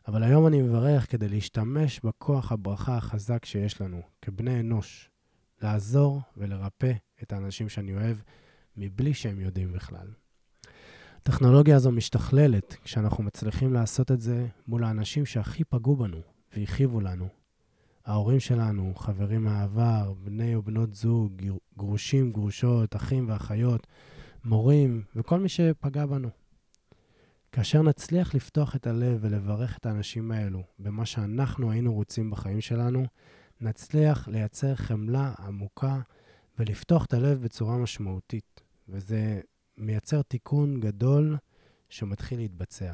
אבל היום אני מברך כדי להשתמש בכוח הברכה החזק שיש לנו, כבני אנוש, לעזור ולרפא את האנשים שאני אוהב, מבלי שהם יודעים בכלל. הטכנולוגיה הזו משתכללת כשאנחנו מצליחים לעשות את זה מול האנשים שהכי פגעו בנו והכאיבו לנו. ההורים שלנו, חברים מהעבר, בני ובנות זוג, גרושים, גרושות, אחים ואחיות, מורים וכל מי שפגע בנו. כאשר נצליח לפתוח את הלב ולברך את האנשים האלו במה שאנחנו היינו רוצים בחיים שלנו, נצליח לייצר חמלה עמוקה ולפתוח את הלב בצורה משמעותית, וזה מייצר תיקון גדול שמתחיל להתבצע.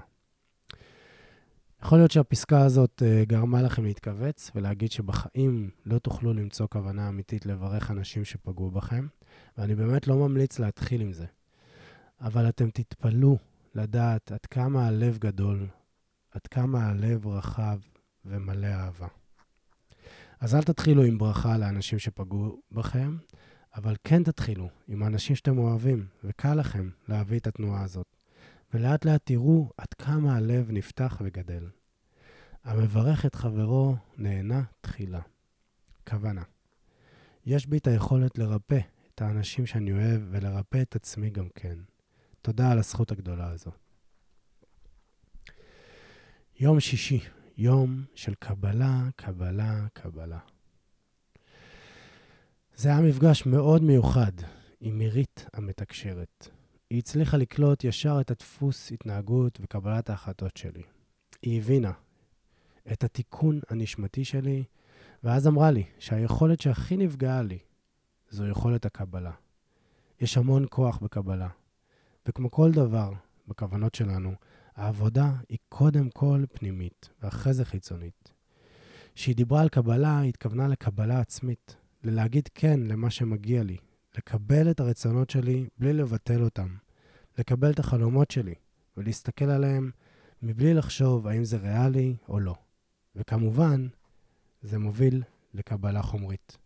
יכול להיות שהפסקה הזאת uh, גרמה לכם להתכווץ ולהגיד שבחיים לא תוכלו למצוא כוונה אמיתית לברך אנשים שפגעו בכם, ואני באמת לא ממליץ להתחיל עם זה. אבל אתם תתפלאו לדעת עד כמה הלב גדול, עד כמה הלב רחב ומלא אהבה. אז אל תתחילו עם ברכה לאנשים שפגעו בכם, אבל כן תתחילו עם האנשים שאתם אוהבים, וקל לכם להביא את התנועה הזאת. ולאט לאט תראו עד כמה הלב נפתח וגדל. המברך את חברו נהנה תחילה. כוונה. יש בי את היכולת לרפא את האנשים שאני אוהב ולרפא את עצמי גם כן. תודה על הזכות הגדולה הזו. יום שישי, יום של קבלה, קבלה, קבלה. זה היה מפגש מאוד מיוחד עם מירית המתקשרת. היא הצליחה לקלוט ישר את הדפוס התנהגות וקבלת ההחלטות שלי. היא הבינה את התיקון הנשמתי שלי, ואז אמרה לי שהיכולת שהכי נפגעה לי זו יכולת הקבלה. יש המון כוח בקבלה, וכמו כל דבר בכוונות שלנו, העבודה היא קודם כל פנימית, ואחרי זה חיצונית. כשהיא דיברה על קבלה, היא התכוונה לקבלה עצמית, ללהגיד כן למה שמגיע לי, לקבל את הרצונות שלי בלי לבטל אותם, לקבל את החלומות שלי ולהסתכל עליהם מבלי לחשוב האם זה ריאלי או לא. וכמובן, זה מוביל לקבלה חומרית.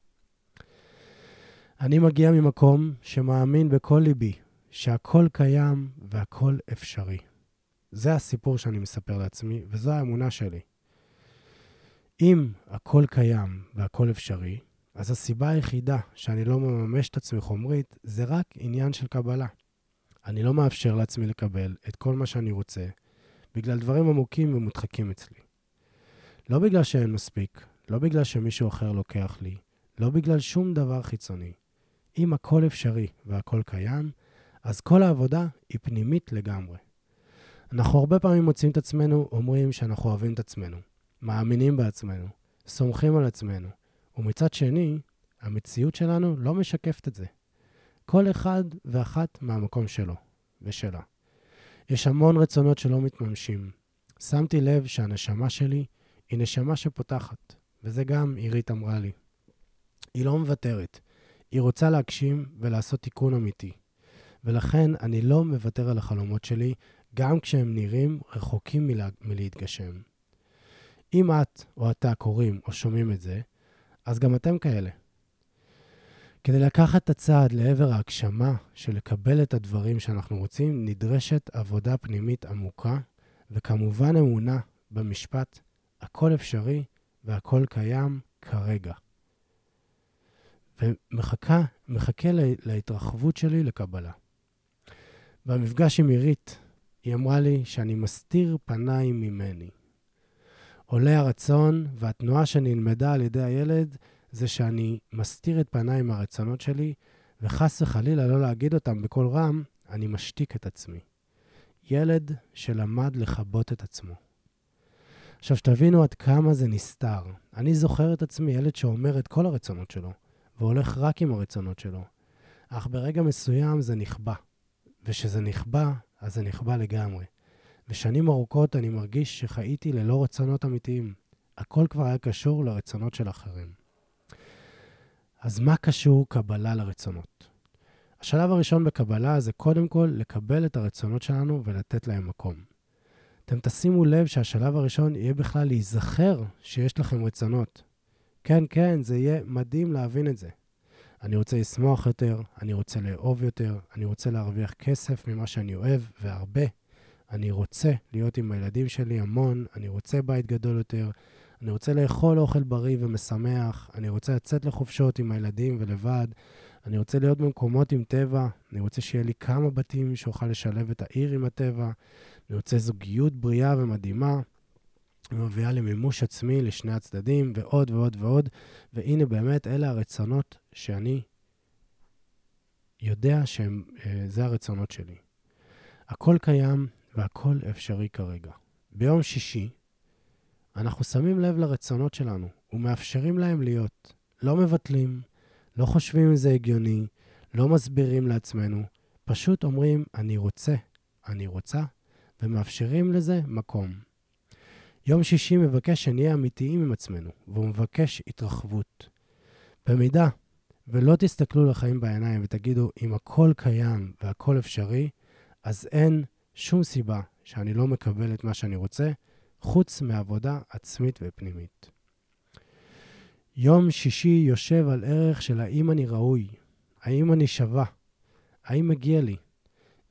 אני מגיע ממקום שמאמין בכל ליבי שהכל קיים והכל אפשרי. זה הסיפור שאני מספר לעצמי, וזו האמונה שלי. אם הכל קיים והכל אפשרי, אז הסיבה היחידה שאני לא מממש את עצמי חומרית, זה רק עניין של קבלה. אני לא מאפשר לעצמי לקבל את כל מה שאני רוצה, בגלל דברים עמוקים ומודחקים אצלי. לא בגלל שאין מספיק, לא בגלל שמישהו אחר לוקח לי, לא בגלל שום דבר חיצוני. אם הכל אפשרי והכל קיים, אז כל העבודה היא פנימית לגמרי. אנחנו הרבה פעמים מוצאים את עצמנו אומרים שאנחנו אוהבים את עצמנו, מאמינים בעצמנו, סומכים על עצמנו, ומצד שני, המציאות שלנו לא משקפת את זה. כל אחד ואחת מהמקום שלו ושלה. יש המון רצונות שלא מתממשים. שמתי לב שהנשמה שלי היא נשמה שפותחת, וזה גם עירית אמרה לי. היא לא מוותרת, היא רוצה להגשים ולעשות תיקון אמיתי. ולכן אני לא מוותר על החלומות שלי, גם כשהם נראים רחוקים מלה, מלהתגשם. אם את או אתה קוראים או שומעים את זה, אז גם אתם כאלה. כדי לקחת את הצעד לעבר ההגשמה של לקבל את הדברים שאנחנו רוצים, נדרשת עבודה פנימית עמוקה, וכמובן אמונה במשפט, הכל אפשרי והכל קיים כרגע. ומחכה להתרחבות שלי לקבלה. במפגש עם עירית, היא אמרה לי שאני מסתיר פניים ממני. עולה הרצון והתנועה שנלמדה על ידי הילד זה שאני מסתיר את פניי מהרצונות שלי, וחס וחלילה לא להגיד אותם בקול רם, אני משתיק את עצמי. ילד שלמד לכבות את עצמו. עכשיו, שתבינו עד כמה זה נסתר. אני זוכר את עצמי ילד שאומר את כל הרצונות שלו, והולך רק עם הרצונות שלו. אך ברגע מסוים זה נכבה. וכשזה נכבה, אז זה נכבה לגמרי. ושנים ארוכות אני מרגיש שחייתי ללא רצונות אמיתיים. הכל כבר היה קשור לרצונות של אחרים. אז מה קשור קבלה לרצונות? השלב הראשון בקבלה זה קודם כל לקבל את הרצונות שלנו ולתת להם מקום. אתם תשימו לב שהשלב הראשון יהיה בכלל להיזכר שיש לכם רצונות. כן, כן, זה יהיה מדהים להבין את זה. אני רוצה לשמוח יותר, אני רוצה לאהוב יותר, אני רוצה להרוויח כסף ממה שאני אוהב, והרבה. אני רוצה להיות עם הילדים שלי המון, אני רוצה בית גדול יותר, אני רוצה לאכול אוכל בריא ומשמח, אני רוצה לצאת לחופשות עם הילדים ולבד, אני רוצה להיות במקומות עם טבע, אני רוצה שיהיה לי כמה בתים שאוכל לשלב את העיר עם הטבע, אני רוצה זוגיות בריאה ומדהימה, ומביאה למימוש עצמי לשני הצדדים, ועוד ועוד ועוד. והנה באמת, אלה הרצונות שאני יודע שזה אה, הרצונות שלי. הכל קיים והכל אפשרי כרגע. ביום שישי, אנחנו שמים לב לרצונות שלנו ומאפשרים להם להיות. לא מבטלים, לא חושבים אם זה הגיוני, לא מסבירים לעצמנו, פשוט אומרים, אני רוצה, אני רוצה, ומאפשרים לזה מקום. יום שישי מבקש שנהיה אמיתיים עם עצמנו, והוא מבקש התרחבות. במידה ולא תסתכלו לחיים בעיניים ותגידו, אם הכל קיים והכל אפשרי, אז אין שום סיבה שאני לא מקבל את מה שאני רוצה, חוץ מעבודה עצמית ופנימית. יום שישי יושב על ערך של האם אני ראוי, האם אני שווה, האם מגיע לי,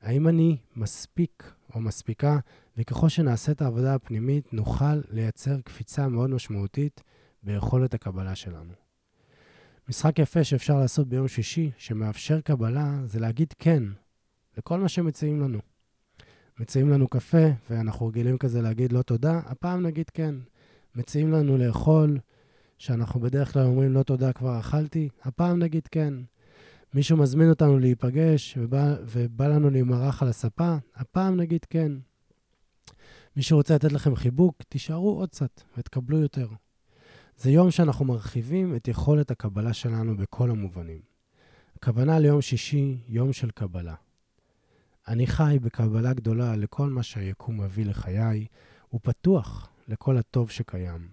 האם אני מספיק או מספיקה, וככל שנעשה את העבודה הפנימית, נוכל לייצר קפיצה מאוד משמעותית ביכולת הקבלה שלנו. משחק יפה שאפשר לעשות ביום שישי, שמאפשר קבלה, זה להגיד כן לכל מה שמציעים לנו. מציעים לנו קפה, ואנחנו רגילים כזה להגיד לא תודה, הפעם נגיד כן. מציעים לנו לאכול, שאנחנו בדרך כלל אומרים לא תודה, כבר אכלתי, הפעם נגיד כן. מישהו מזמין אותנו להיפגש ובא, ובא לנו להימרח על הספה, הפעם נגיד כן. מישהו רוצה לתת לכם חיבוק, תישארו עוד קצת ותקבלו יותר. זה יום שאנחנו מרחיבים את יכולת הקבלה שלנו בכל המובנים. הכוונה ליום שישי, יום של קבלה. אני חי בקבלה גדולה לכל מה שהיקום מביא לחיי, ופתוח לכל הטוב שקיים.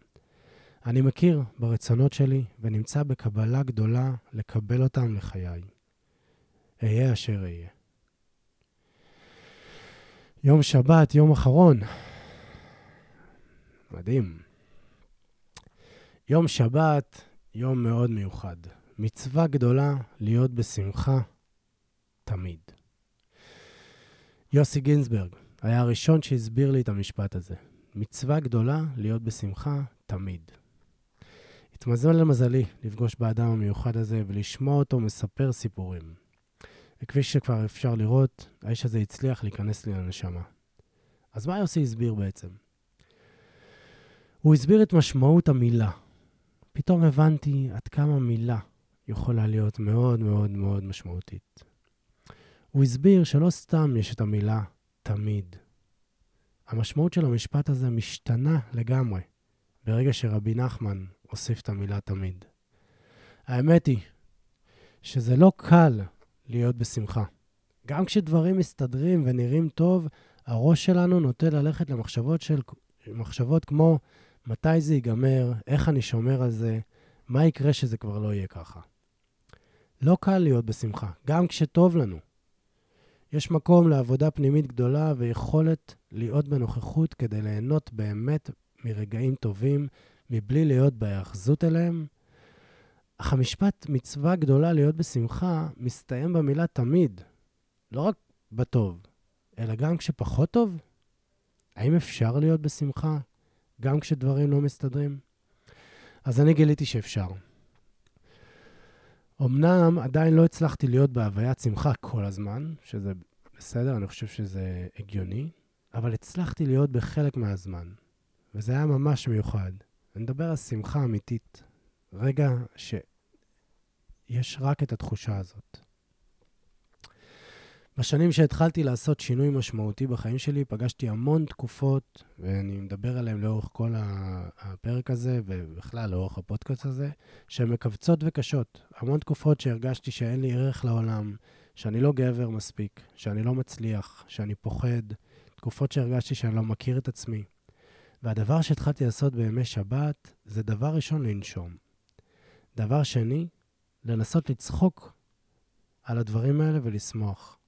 אני מכיר ברצונות שלי ונמצא בקבלה גדולה לקבל אותם לחיי. אהיה אשר אהיה. יום שבת, יום אחרון. מדהים. יום שבת, יום מאוד מיוחד. מצווה גדולה להיות בשמחה תמיד. יוסי גינזברג היה הראשון שהסביר לי את המשפט הזה. מצווה גדולה להיות בשמחה תמיד. התמזל למזלי לפגוש באדם המיוחד הזה ולשמוע אותו מספר סיפורים. וכפי שכבר אפשר לראות, האיש הזה הצליח להיכנס לי לנשמה. אז מה יוסי הסביר בעצם? הוא הסביר את משמעות המילה. פתאום הבנתי עד כמה מילה יכולה להיות מאוד מאוד מאוד משמעותית. הוא הסביר שלא סתם יש את המילה תמיד. המשמעות של המשפט הזה משתנה לגמרי ברגע שרבי נחמן הוסיף את המילה תמיד. האמת היא שזה לא קל להיות בשמחה. גם כשדברים מסתדרים ונראים טוב, הראש שלנו נוטה ללכת למחשבות של, כמו מתי זה ייגמר, איך אני שומר על זה, מה יקרה שזה כבר לא יהיה ככה. לא קל להיות בשמחה, גם כשטוב לנו. יש מקום לעבודה פנימית גדולה ויכולת להיות בנוכחות כדי ליהנות באמת מרגעים טובים, מבלי להיות בהיאחזות אליהם. אך המשפט מצווה גדולה להיות בשמחה מסתיים במילה תמיד, לא רק בטוב, אלא גם כשפחות טוב? האם אפשר להיות בשמחה גם כשדברים לא מסתדרים? אז אני גיליתי שאפשר. אמנם עדיין לא הצלחתי להיות בהוויית שמחה כל הזמן, שזה בסדר, אני חושב שזה הגיוני, אבל הצלחתי להיות בחלק מהזמן, וזה היה ממש מיוחד. אני מדבר על שמחה אמיתית, רגע שיש רק את התחושה הזאת. בשנים שהתחלתי לעשות שינוי משמעותי בחיים שלי, פגשתי המון תקופות, ואני מדבר עליהן לאורך כל הפרק הזה, ובכלל לאורך הפודקאסט הזה, שהן מכווצות וקשות. המון תקופות שהרגשתי שאין לי ערך לעולם, שאני לא גבר מספיק, שאני לא מצליח, שאני פוחד, תקופות שהרגשתי שאני לא מכיר את עצמי. והדבר שהתחלתי לעשות בימי שבת, זה דבר ראשון, לנשום. דבר שני, לנסות לצחוק על הדברים האלה ולשמוח.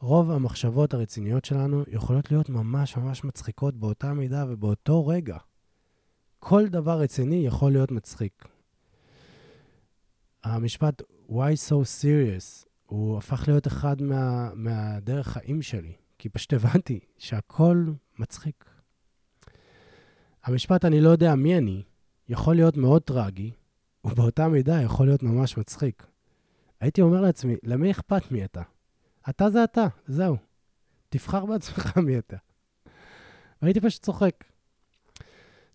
רוב המחשבות הרציניות שלנו יכולות להיות ממש ממש מצחיקות באותה מידה ובאותו רגע. כל דבר רציני יכול להיות מצחיק. המשפט why so serious הוא הפך להיות אחד מה, מהדרך חיים שלי, כי פשוט הבנתי שהכל מצחיק. המשפט אני לא יודע מי אני יכול להיות מאוד טרגי, ובאותה מידה יכול להיות ממש מצחיק. הייתי אומר לעצמי, למי אכפת מי אתה? אתה זה אתה, זהו. תבחר בעצמך מי אתה. והייתי פשוט צוחק.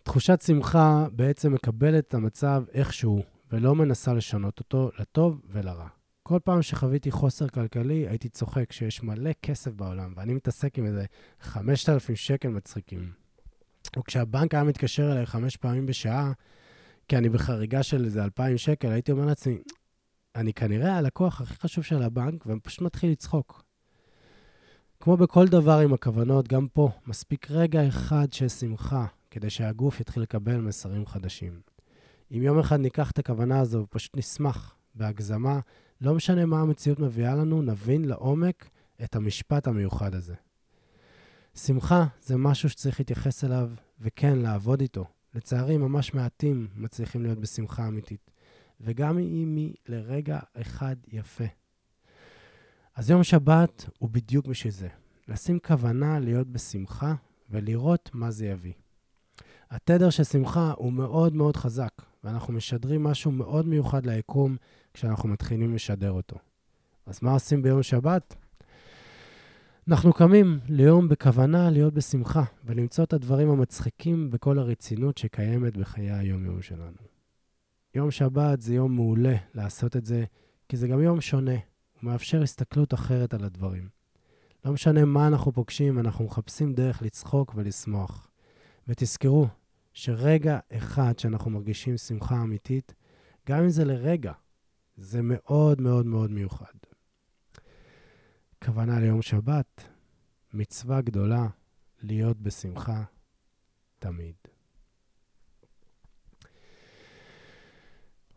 תחושת שמחה בעצם מקבלת את המצב איכשהו, ולא מנסה לשנות אותו לטוב ולרע. כל פעם שחוויתי חוסר כלכלי, הייתי צוחק שיש מלא כסף בעולם, ואני מתעסק עם איזה 5,000 שקל מצחיקים. וכשהבנק היה מתקשר אליי חמש פעמים בשעה, כי אני בחריגה של איזה 2,000 שקל, הייתי אומר לעצמי, אני כנראה הלקוח הכי חשוב של הבנק, ואני פשוט מתחיל לצחוק. כמו בכל דבר עם הכוונות, גם פה, מספיק רגע אחד של שמחה כדי שהגוף יתחיל לקבל מסרים חדשים. אם יום אחד ניקח את הכוונה הזו ופשוט נשמח בהגזמה, לא משנה מה המציאות מביאה לנו, נבין לעומק את המשפט המיוחד הזה. שמחה זה משהו שצריך להתייחס אליו, וכן, לעבוד איתו. לצערי, ממש מעטים מצליחים להיות בשמחה אמיתית. וגם אם היא לרגע אחד יפה. אז יום שבת הוא בדיוק בשביל זה. לשים כוונה להיות בשמחה ולראות מה זה יביא. התדר של שמחה הוא מאוד מאוד חזק, ואנחנו משדרים משהו מאוד מיוחד ליקום כשאנחנו מתחילים לשדר אותו. אז מה עושים ביום שבת? אנחנו קמים ליום בכוונה להיות בשמחה ולמצוא את הדברים המצחיקים בכל הרצינות שקיימת בחיי היום-יום שלנו. יום שבת זה יום מעולה לעשות את זה, כי זה גם יום שונה, הוא מאפשר הסתכלות אחרת על הדברים. לא משנה מה אנחנו פוגשים, אנחנו מחפשים דרך לצחוק ולשמוח. ותזכרו שרגע אחד שאנחנו מרגישים שמחה אמיתית, גם אם זה לרגע, זה מאוד מאוד מאוד מיוחד. כוונה ליום שבת, מצווה גדולה להיות בשמחה תמיד.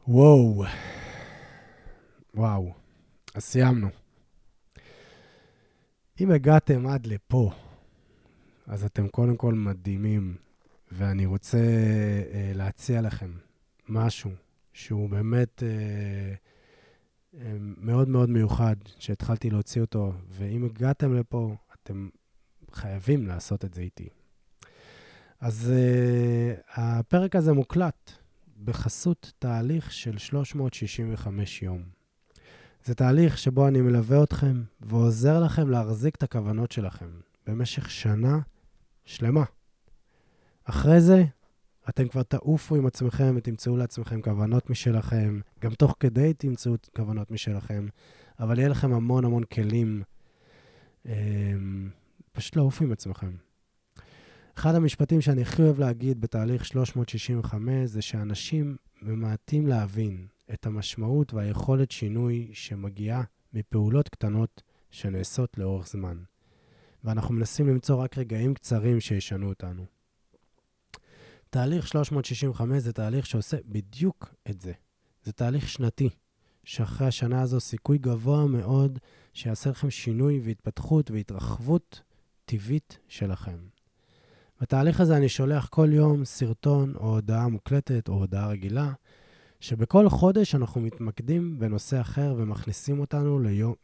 וואו. וואו. אז סיימנו. אם הגעתם עד לפה, אז אתם קודם כל מדהימים, ואני רוצה אה, להציע לכם משהו שהוא באמת אה, אה, מאוד מאוד מיוחד, שהתחלתי להוציא אותו, ואם הגעתם לפה, אתם חייבים לעשות את זה איתי. אז אה, הפרק הזה מוקלט. בחסות תהליך של 365 יום. זה תהליך שבו אני מלווה אתכם ועוזר לכם להחזיק את הכוונות שלכם במשך שנה שלמה. אחרי זה, אתם כבר תעופו עם עצמכם ותמצאו לעצמכם כוונות משלכם, גם תוך כדי תמצאו כוונות משלכם, אבל יהיה לכם המון המון כלים אה, פשוט לעוף עם עצמכם. אחד המשפטים שאני הכי אוהב להגיד בתהליך 365 זה שאנשים ממעטים להבין את המשמעות והיכולת שינוי שמגיעה מפעולות קטנות שנעשות לאורך זמן. ואנחנו מנסים למצוא רק רגעים קצרים שישנו אותנו. תהליך 365 זה תהליך שעושה בדיוק את זה. זה תהליך שנתי, שאחרי השנה הזו סיכוי גבוה מאוד שיעשה לכם שינוי והתפתחות והתרחבות טבעית שלכם. בתהליך הזה אני שולח כל יום סרטון או הודעה מוקלטת או הודעה רגילה, שבכל חודש אנחנו מתמקדים בנושא אחר ומכניסים אותנו ליום,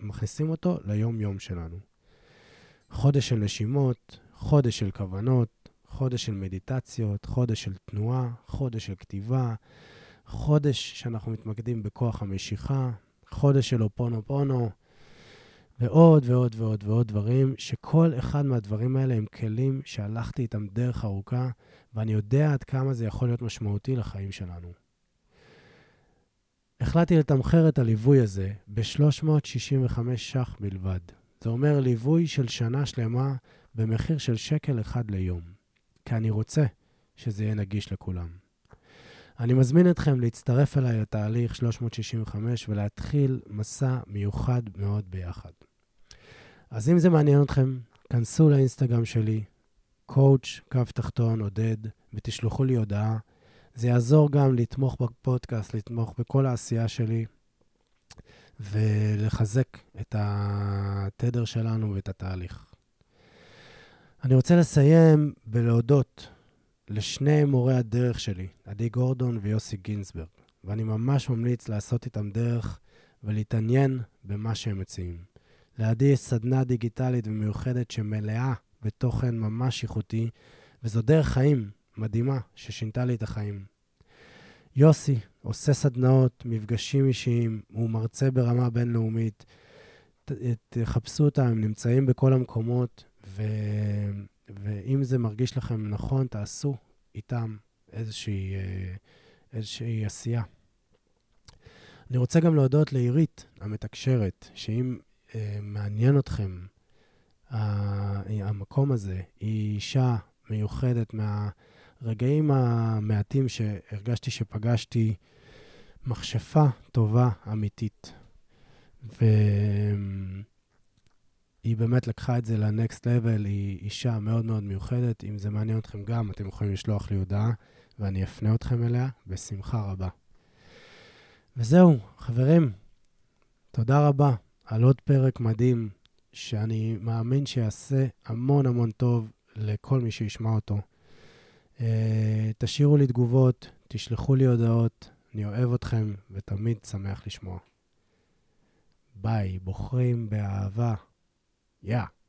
אותו ליום-יום שלנו. חודש של נשימות, חודש של כוונות, חודש של מדיטציות, חודש של תנועה, חודש של כתיבה, חודש שאנחנו מתמקדים בכוח המשיכה, חודש של אופונו פונו, ועוד ועוד ועוד ועוד דברים, שכל אחד מהדברים האלה הם כלים שהלכתי איתם דרך ארוכה, ואני יודע עד כמה זה יכול להיות משמעותי לחיים שלנו. החלטתי לתמחר את הליווי הזה ב-365 ש"ח בלבד. זה אומר ליווי של שנה שלמה במחיר של שקל אחד ליום. כי אני רוצה שזה יהיה נגיש לכולם. אני מזמין אתכם להצטרף אליי לתהליך 365 ולהתחיל מסע מיוחד מאוד ביחד. אז אם זה מעניין אתכם, כנסו לאינסטגרם שלי, coach, קו תחתון, עודד, ותשלחו לי הודעה. זה יעזור גם לתמוך בפודקאסט, לתמוך בכל העשייה שלי, ולחזק את התדר שלנו ואת התהליך. אני רוצה לסיים בלהודות לשני מורי הדרך שלי, עדי גורדון ויוסי גינזברג, ואני ממש ממליץ לעשות איתם דרך ולהתעניין במה שהם מציעים. לעדי יש סדנה דיגיטלית ומיוחדת שמלאה בתוכן ממש איכותי, וזו דרך חיים מדהימה ששינתה לי את החיים. יוסי עושה סדנאות, מפגשים אישיים, הוא מרצה ברמה בינלאומית. תחפשו אותם, הם נמצאים בכל המקומות, ו... ואם זה מרגיש לכם נכון, תעשו איתם איזושהי, אה, איזושהי עשייה. אני רוצה גם להודות לעירית המתקשרת, שאם מעניין אתכם המקום הזה, היא אישה מיוחדת מהרגעים המעטים שהרגשתי שפגשתי מכשפה טובה אמיתית. ו... היא באמת לקחה את זה לנקסט לבל, היא אישה מאוד מאוד מיוחדת. אם זה מעניין אתכם גם, אתם יכולים לשלוח לי הודעה, ואני אפנה אתכם אליה בשמחה רבה. וזהו, חברים, תודה רבה על עוד פרק מדהים, שאני מאמין שיעשה המון המון טוב לכל מי שישמע אותו. Uh, תשאירו לי תגובות, תשלחו לי הודעות, אני אוהב אתכם ותמיד שמח לשמוע. ביי, בוחרים באהבה. Yeah.